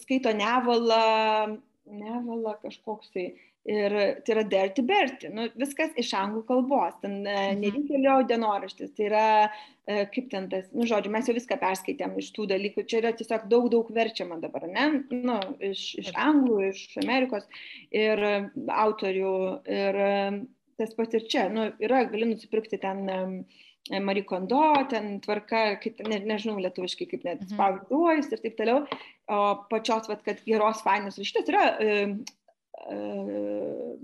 skaito nevalą, nevalą kažkoks tai. Ir tai yra Dirty Berti, nu, viskas iš anglų kalbos, ten e, mhm. nevykėlio dienoraštis, tai yra, e, kaip ten tas, nu, žodžiu, mes jau viską perskaitėm iš tų dalykų, čia yra tiesiog daug, daug verčiama dabar, ne, nu, iš, iš anglų, iš Amerikos. Ir autorių, ir tas pats ir čia, nu, yra, gali nusipirkti ten uh, Marie Kondo, ten tvarka, kaip, ne, nežinau lietuviškai, kaip net mhm. spausduojas ir taip toliau, o pačios, vat, kad geros fainus rašytos yra, e, e,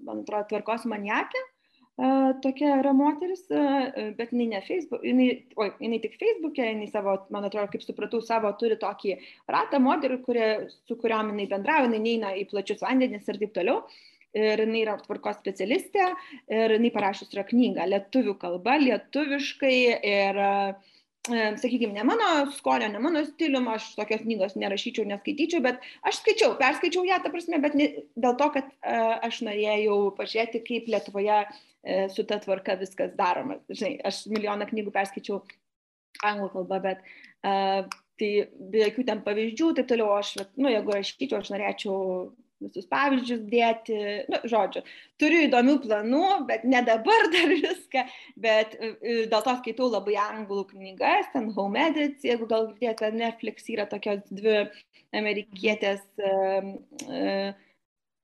man atrodo, tvarkos maniakė, e, tokia yra moteris, e, bet jinai ne Facebook, jinai, oi, jinai tik Facebook'e, jinai savo, man atrodo, kaip supratau, savo turi tokį ratą moterį, kurie, su kuriuom jinai bendrauja, jinai neina į plačius vandenis ir taip toliau ir jinai yra tvarkos specialistė ir jinai parašius yra knygą lietuvių kalba, lietuviškai ir, e, sakykime, ne mano skonio, ne mano stilium, aš tokios knygos nerašyčiau, neskaityčiau, bet aš skaičiau, perskaičiau ją, ta prasme, bet ne, dėl to, kad uh, aš norėjau pažiūrėti, kaip Lietuvoje uh, su ta tvarka viskas daroma. Žinai, aš milijoną knygų perskaičiau anglų kalba, bet uh, tai be jokių ten pavyzdžių, taip toliau aš, nu, jeigu rašyčiau, aš norėčiau visus pavyzdžius dėti, nu, žodžiu, turiu įdomių planų, bet ne dabar dar (laughs) viską, bet e, e, dėl to skaitau labai anglų knygas, ten Home Edits, jeigu gal girdėjote, Netflix yra tokios dvi amerikietės uh, uh,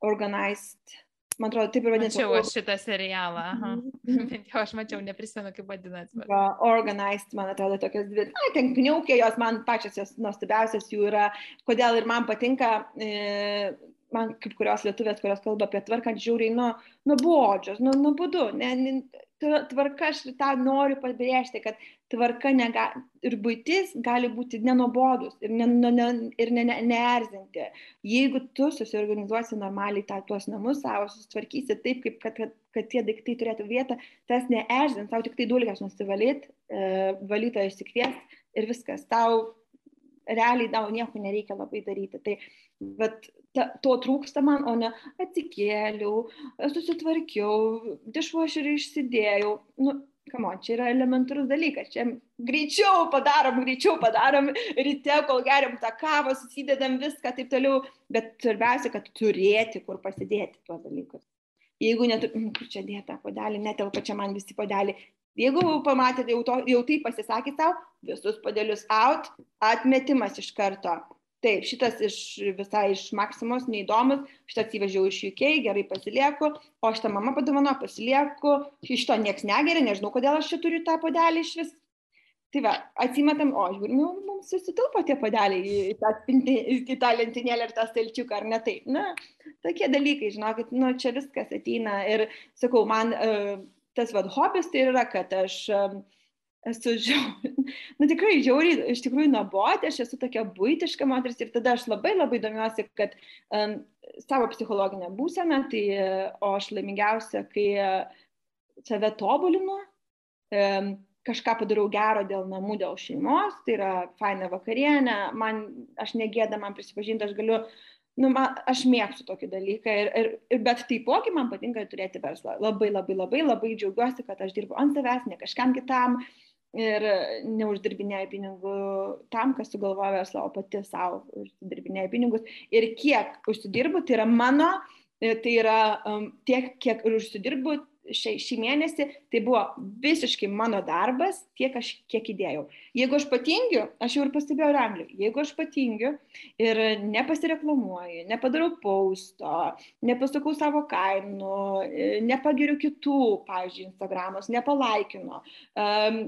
organized man atrodo, taip ir vadinasi. Mačiau aš šitą serialą. Mhm. (laughs) Bent jau aš mačiau, neprisimenu, kaip vadinasi. Bet... Organized, man atrodo, tokios dvi. Na, ten kniaukė, jos man pačios jos nuostabiausias jų yra. Kodėl ir man patinka, e, man kaip kurios lietuvės, kurios kalba apie tvarką, žiūriai nu, nuobodžios, nu, nuobodu. Ne, tvarka, aš tą noriu pabrėžti, kad tvarka nega, ir būtis gali būti nenobodus ir, ne, ne, ir ne, ne, neerzinti. Jeigu tu susiorganizuosi normaliai tą, tuos namus savo, susitvarkysi taip, kaip, kad, kad, kad tie daiktai turėtų vietą, tas neerzins, tau tik tai dulkės nusivalyti, e, valytoją išsikviesti ir viskas. Tau realiai tau nieko nereikia labai daryti. Tai bet ta, to trūksta man, o ne atsikėliau, susitvarkiau, dišvošerį išsidėjau. Nu, kamo, čia yra elementarus dalykas, čia greičiau padarom, greičiau padarom, ryte, kol geriam tą kavą, susidedam viską, taip toliau, bet svarbiausia, kad turėti kur pasidėti tuos dalykus. Jeigu net, mm, (clears throat) kur čia dėta podelį, netelpa čia man visi podelį, jeigu pamatėte, jau, to, jau tai pasisakė tau, visus podelius out, atmetimas iš karto. Taip šitas iš visai iš maksimos neįdomus šitą atsivežiau iš uk gerai pasilieku o šitą mama padovanojo pasilieku iš to nieks negeria nežinau kodėl aš čia turiu tą puodelį išvis tai va atsimetam o žiūrim nu mums susitilpo tie puodeliai į tą spinti į tą lentynėlę ir tą stalčiuką ar ne taip na tokie dalykai žinokit nu čia viskas ateina ir sakau man e, tas vat hobis tai yra kad aš esu žiauriai, (laughs) nu tikrai žiauriai, iš tikrųjų nuobodė, aš esu tokia būtiška moteris ir tada aš labai labai domiuosi, kad um, savo psichologinę būseną, tai o aš laimingiausia, kai save tobulinu, um, kažką padarau gero dėl namų, dėl šeimos, tai yra faina vakarienė, man, aš negėda man prisipažinti, aš galiu nu, man, aš mėgstu tokį dalyką, ir, ir, ir, bet taipogi man patinka turėti verslą. Labai, labai, labai, labai džiaugiuosi, kad aš dirbu ant savęs, ne kažkam kitam, ir neuždirbinėja pinigų tam, kas sugalvoja verslą, o pati savo uždirbinėja pinigus. Ir kiek užsidirbu, tai yra mano, tai yra um, tiek, kiek ir užsidirbu šį, šį mėnesį, tai buvo visiškai mano darbas, tiek aš kiek įdėjau. Jeigu aš patingiu, aš jau ir pastebėjau Anglijų, jeigu aš patingiu ir nepasireklamuoju, nepadarau pausto, nepasakau savo kainų, nepagiriu kitų, pavyzdžiui, Instagramos, nepalaikinu, um,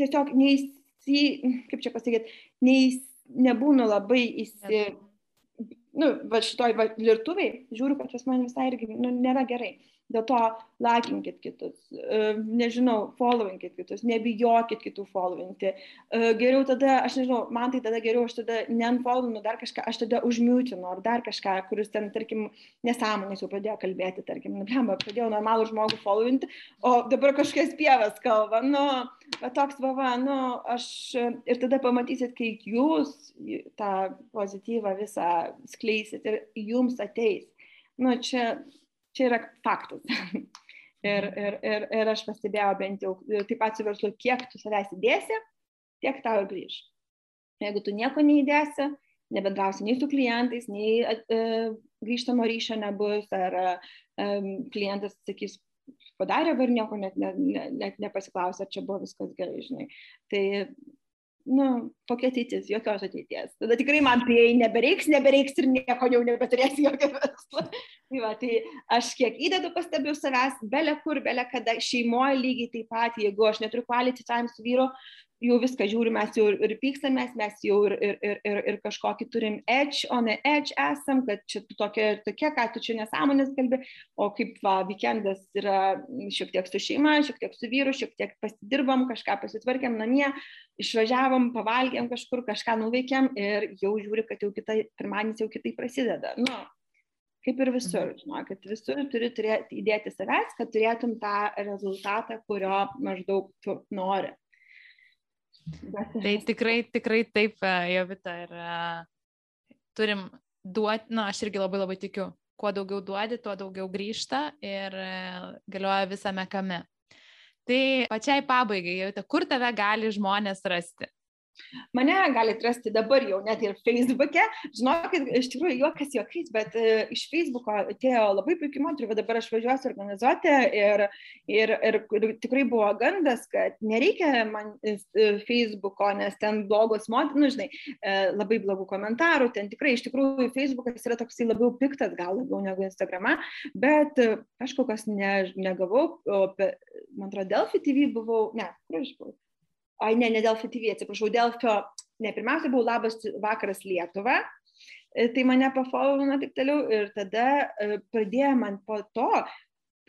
tiesiog neįsi, kaip čia pasakyti, neįs, nebūnu labai įsi, nu, va šitoj va, virtuviai, žiūriu, kad pas man visai irgi nu, nėra gerai. Dėl to laikinkit kitus, e, nežinau, followinkit kitus, nebijokit kitų followinti. E, geriau tada, aš nežinau, man tai tada geriau, aš tada neunfollowinu dar kažką, aš tada užmiutinu ar dar kažką, kuris ten, tarkim, nesąmonės jau pradėjo kalbėti, tarkim, nu, blemba, pradėjau normalų žmogų followinti, o dabar kažkas pievas kalba, nu, va toks vava, nu, aš ir tada pamatysit, kai jūs tą pozityvą visą skleisit ir jums ateis. Nu, čia čia yra faktas. (laughs) ir, mhm. ir, ir, ir aš pastebėjau bent jau taip pat su verslu, kiek tu savęs įdėsi, tiek tau ir grįž. Jeigu tu nieko neįdėsi, nebendrausi nei su klientais, nei e, grįžtamo ryšio nebus, ar e, klientas sakys, padarė, ar nieko net, net, net nepasiklausė, ar čia buvo viskas gerai, žinai. Tai nu, kokia ateitis, jokios ateities. Tada tikrai man tai nebereiks, nebereiks ir nieko jau nebeturėsi (laughs) jokio verslo. tai, va, tai aš kiek įdedu pastebiu savęs, belė kur, belė kada, šeimoje lygiai taip pat, jeigu aš neturiu quality time su vyru, jau viską žiūrim, mes jau ir, pykstamės, mes jau ir, ir, ir, ir, ir kažkokį turim edge, o ne edge esam, kad čia tu tokia ir tokia, ką tu čia nesąmonės kalbi, o kaip va, weekendas yra šiek tiek su šeima, šiek tiek su vyru, šiek tiek pasidirbam, kažką pasitvarkėm namie, išvažiavom, pavalgėm kažkur, kažką nuveikėm ir jau žiūri, kad jau kita, pirmadienis jau kitai prasideda. Nu, kaip ir visur, mhm. žinau, kad visur turi turėti, įdėti savęs, kad turėtum tą rezultatą, kurio maždaug tu nori. Tai tikrai, tikrai taip, e, Jovita, ir uh, turim duoti, na, aš irgi labai labai tikiu, kuo daugiau duodi, tuo daugiau grįžta ir uh, galioja visame kame. Tai pačiai pabaigai, Jovita, kur tave gali žmonės rasti? Mane galite rasti dabar jau net ir Facebook'e. Žinokit, iš tikrųjų juokas juokais, bet uh, iš Facebook'o atėjo labai puikiai moterų, bet dabar aš važiuosiu organizuoti ir, ir, ir, ir tikrai buvo gandas, kad nereikia man uh, Facebook'o, nes ten blogos moterų, nu žinai, labai blogų komentarų, ten tikrai iš tikrųjų Facebook'as yra toksai labiau piktas, gal labiau negu Instagram'a, bet aš kol kas ne, negavau, o, man atrodo, Delphi TV buvau, ne, kur aš buvau? Ai ne, ne Delfi TV, atsiprašau, Delfio, ne, pirmiausia buvo labas vakaras Lietuva, e, tai mane pafollowino taip toliau ir tada e, pradėjo man po to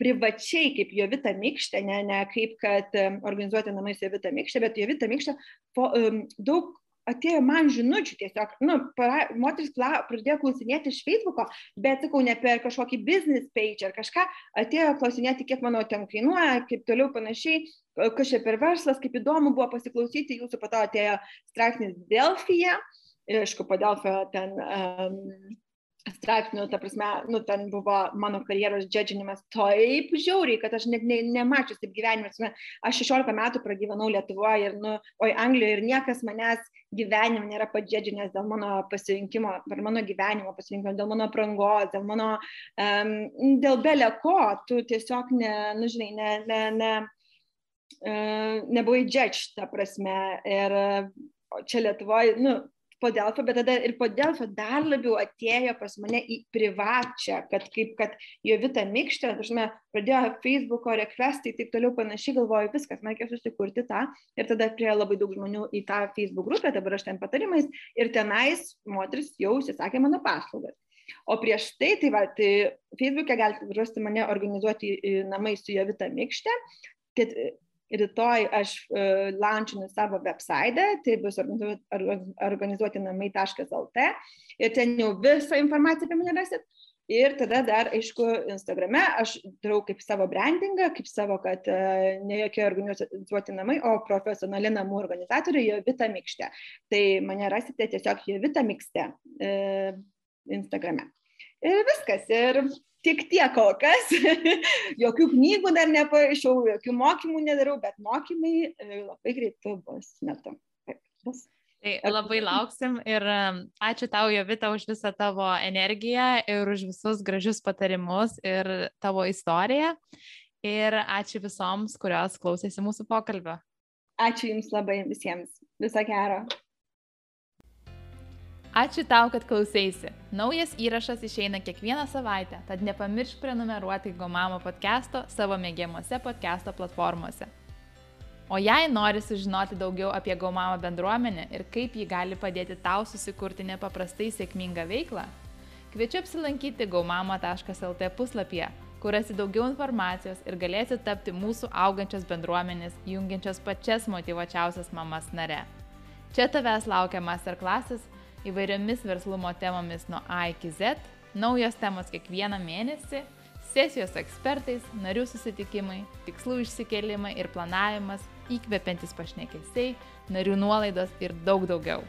privačiai kaip Jovita Mikštė, ne, ne kaip kad e, organizuoti namai su Jovita Mikštė, bet Jovita Mikštė po, daug atėjo man žinučių tiesiog, nu, para, moteris kla, pradėjo klausinėti iš Facebooko, bet sakau, ne per kažkokį business page ar kažką, atėjo klausinėti, kiek mano ten kainuoja, kaip toliau panašiai, kas čia per verslas, kaip įdomu buvo pasiklausyti, jūsų po to atėjo straipsnis Delfija, aišku, po Delfio ten um, straipsnių, ta prasme, nu, ten buvo mano karjeros džedžinimas taip žiauriai, kad aš net ne, nemačius taip gyvenime. Aš 16 metų pragyvenau Lietuvoje ir, nu, oi, Anglijoje ir niekas manęs gyvenime nėra padžedžinęs dėl mano pasirinkimo, per mano gyvenimo pasirinkimo, dėl mano prangos, dėl mano, um, dėl belė ko, tu tiesiog, ne, nu, žinai, ne, ne, ne, uh, nebuvai džedž, ta prasme. Ir čia Lietuvoje, nu, po Delfio, bet tada ir po Delfio dar labiau atėjo pas mane į privačią, kad kaip kad jo vita mikštė, dažnai pradėjo Facebook'o requestai ir taip toliau panašiai, galvoju, viskas, man reikia susikurti tą ir tada prie labai daug žmonių į tą Facebook grupę, dabar aš ten patarimais ir tenais moteris jau įsisakė mano paslaugas. O prieš tai, tai va, tai Facebook'e galite rasti mane organizuoti namai su jo vita mikštė rytoj aš uh, launchinu savo website, tai bus organizuoti namai.lt ir ten jau visą informaciją apie mane rasit. Ir tada dar, aišku, Instagrame aš darau kaip savo brandingą, kaip savo, kad uh, ne jokie organizuoti namai, o profesionali namų organizatorė Jovita Mikštė. Tai mane rasite tiesiog Jovita Mikštė uh, Instagrame. Ir viskas. Ir tik tiek kol kas. (laughs) jokių knygų dar neparašiau, jokių mokymų nedarau, bet mokymai e, labai greitų bus metu. Bus. Tai labai lauksim ir ačiū tau, Jovita, už visą tavo energiją ir už visus gražius patarimus ir tavo istoriją. Ir ačiū visoms, kurios klausėsi mūsų pokalbio. Ačiū Jums labai visiems. Viso gero. Ačiū tau, kad klausėsi. Naujas įrašas išeina kiekvieną savaitę, tad nepamiršk prenumeruoti Gomamo podcast'o savo mėgiamuose podcast'o platformose. O jei nori sužinoti daugiau apie Gomamo bendruomenę ir kaip ji gali padėti tau susikurti nepaprastai sėkmingą veiklą, kviečiu apsilankyti gaumamo.lt puslapyje, kur rasi daugiau informacijos ir galėsi tapti mūsų augančios bendruomenės, jungiančios pačias motivačiausias mamas nare. Čia tavęs laukia masterclasses įvairiomis verslumo temomis nuo A iki Z, naujos temos kiekvieną mėnesį, sesijos ekspertais, narių susitikimai, tikslų išsikelimai ir planavimas, įkvepiantis pašnekesiai, narių nuolaidos ir daug daugiau.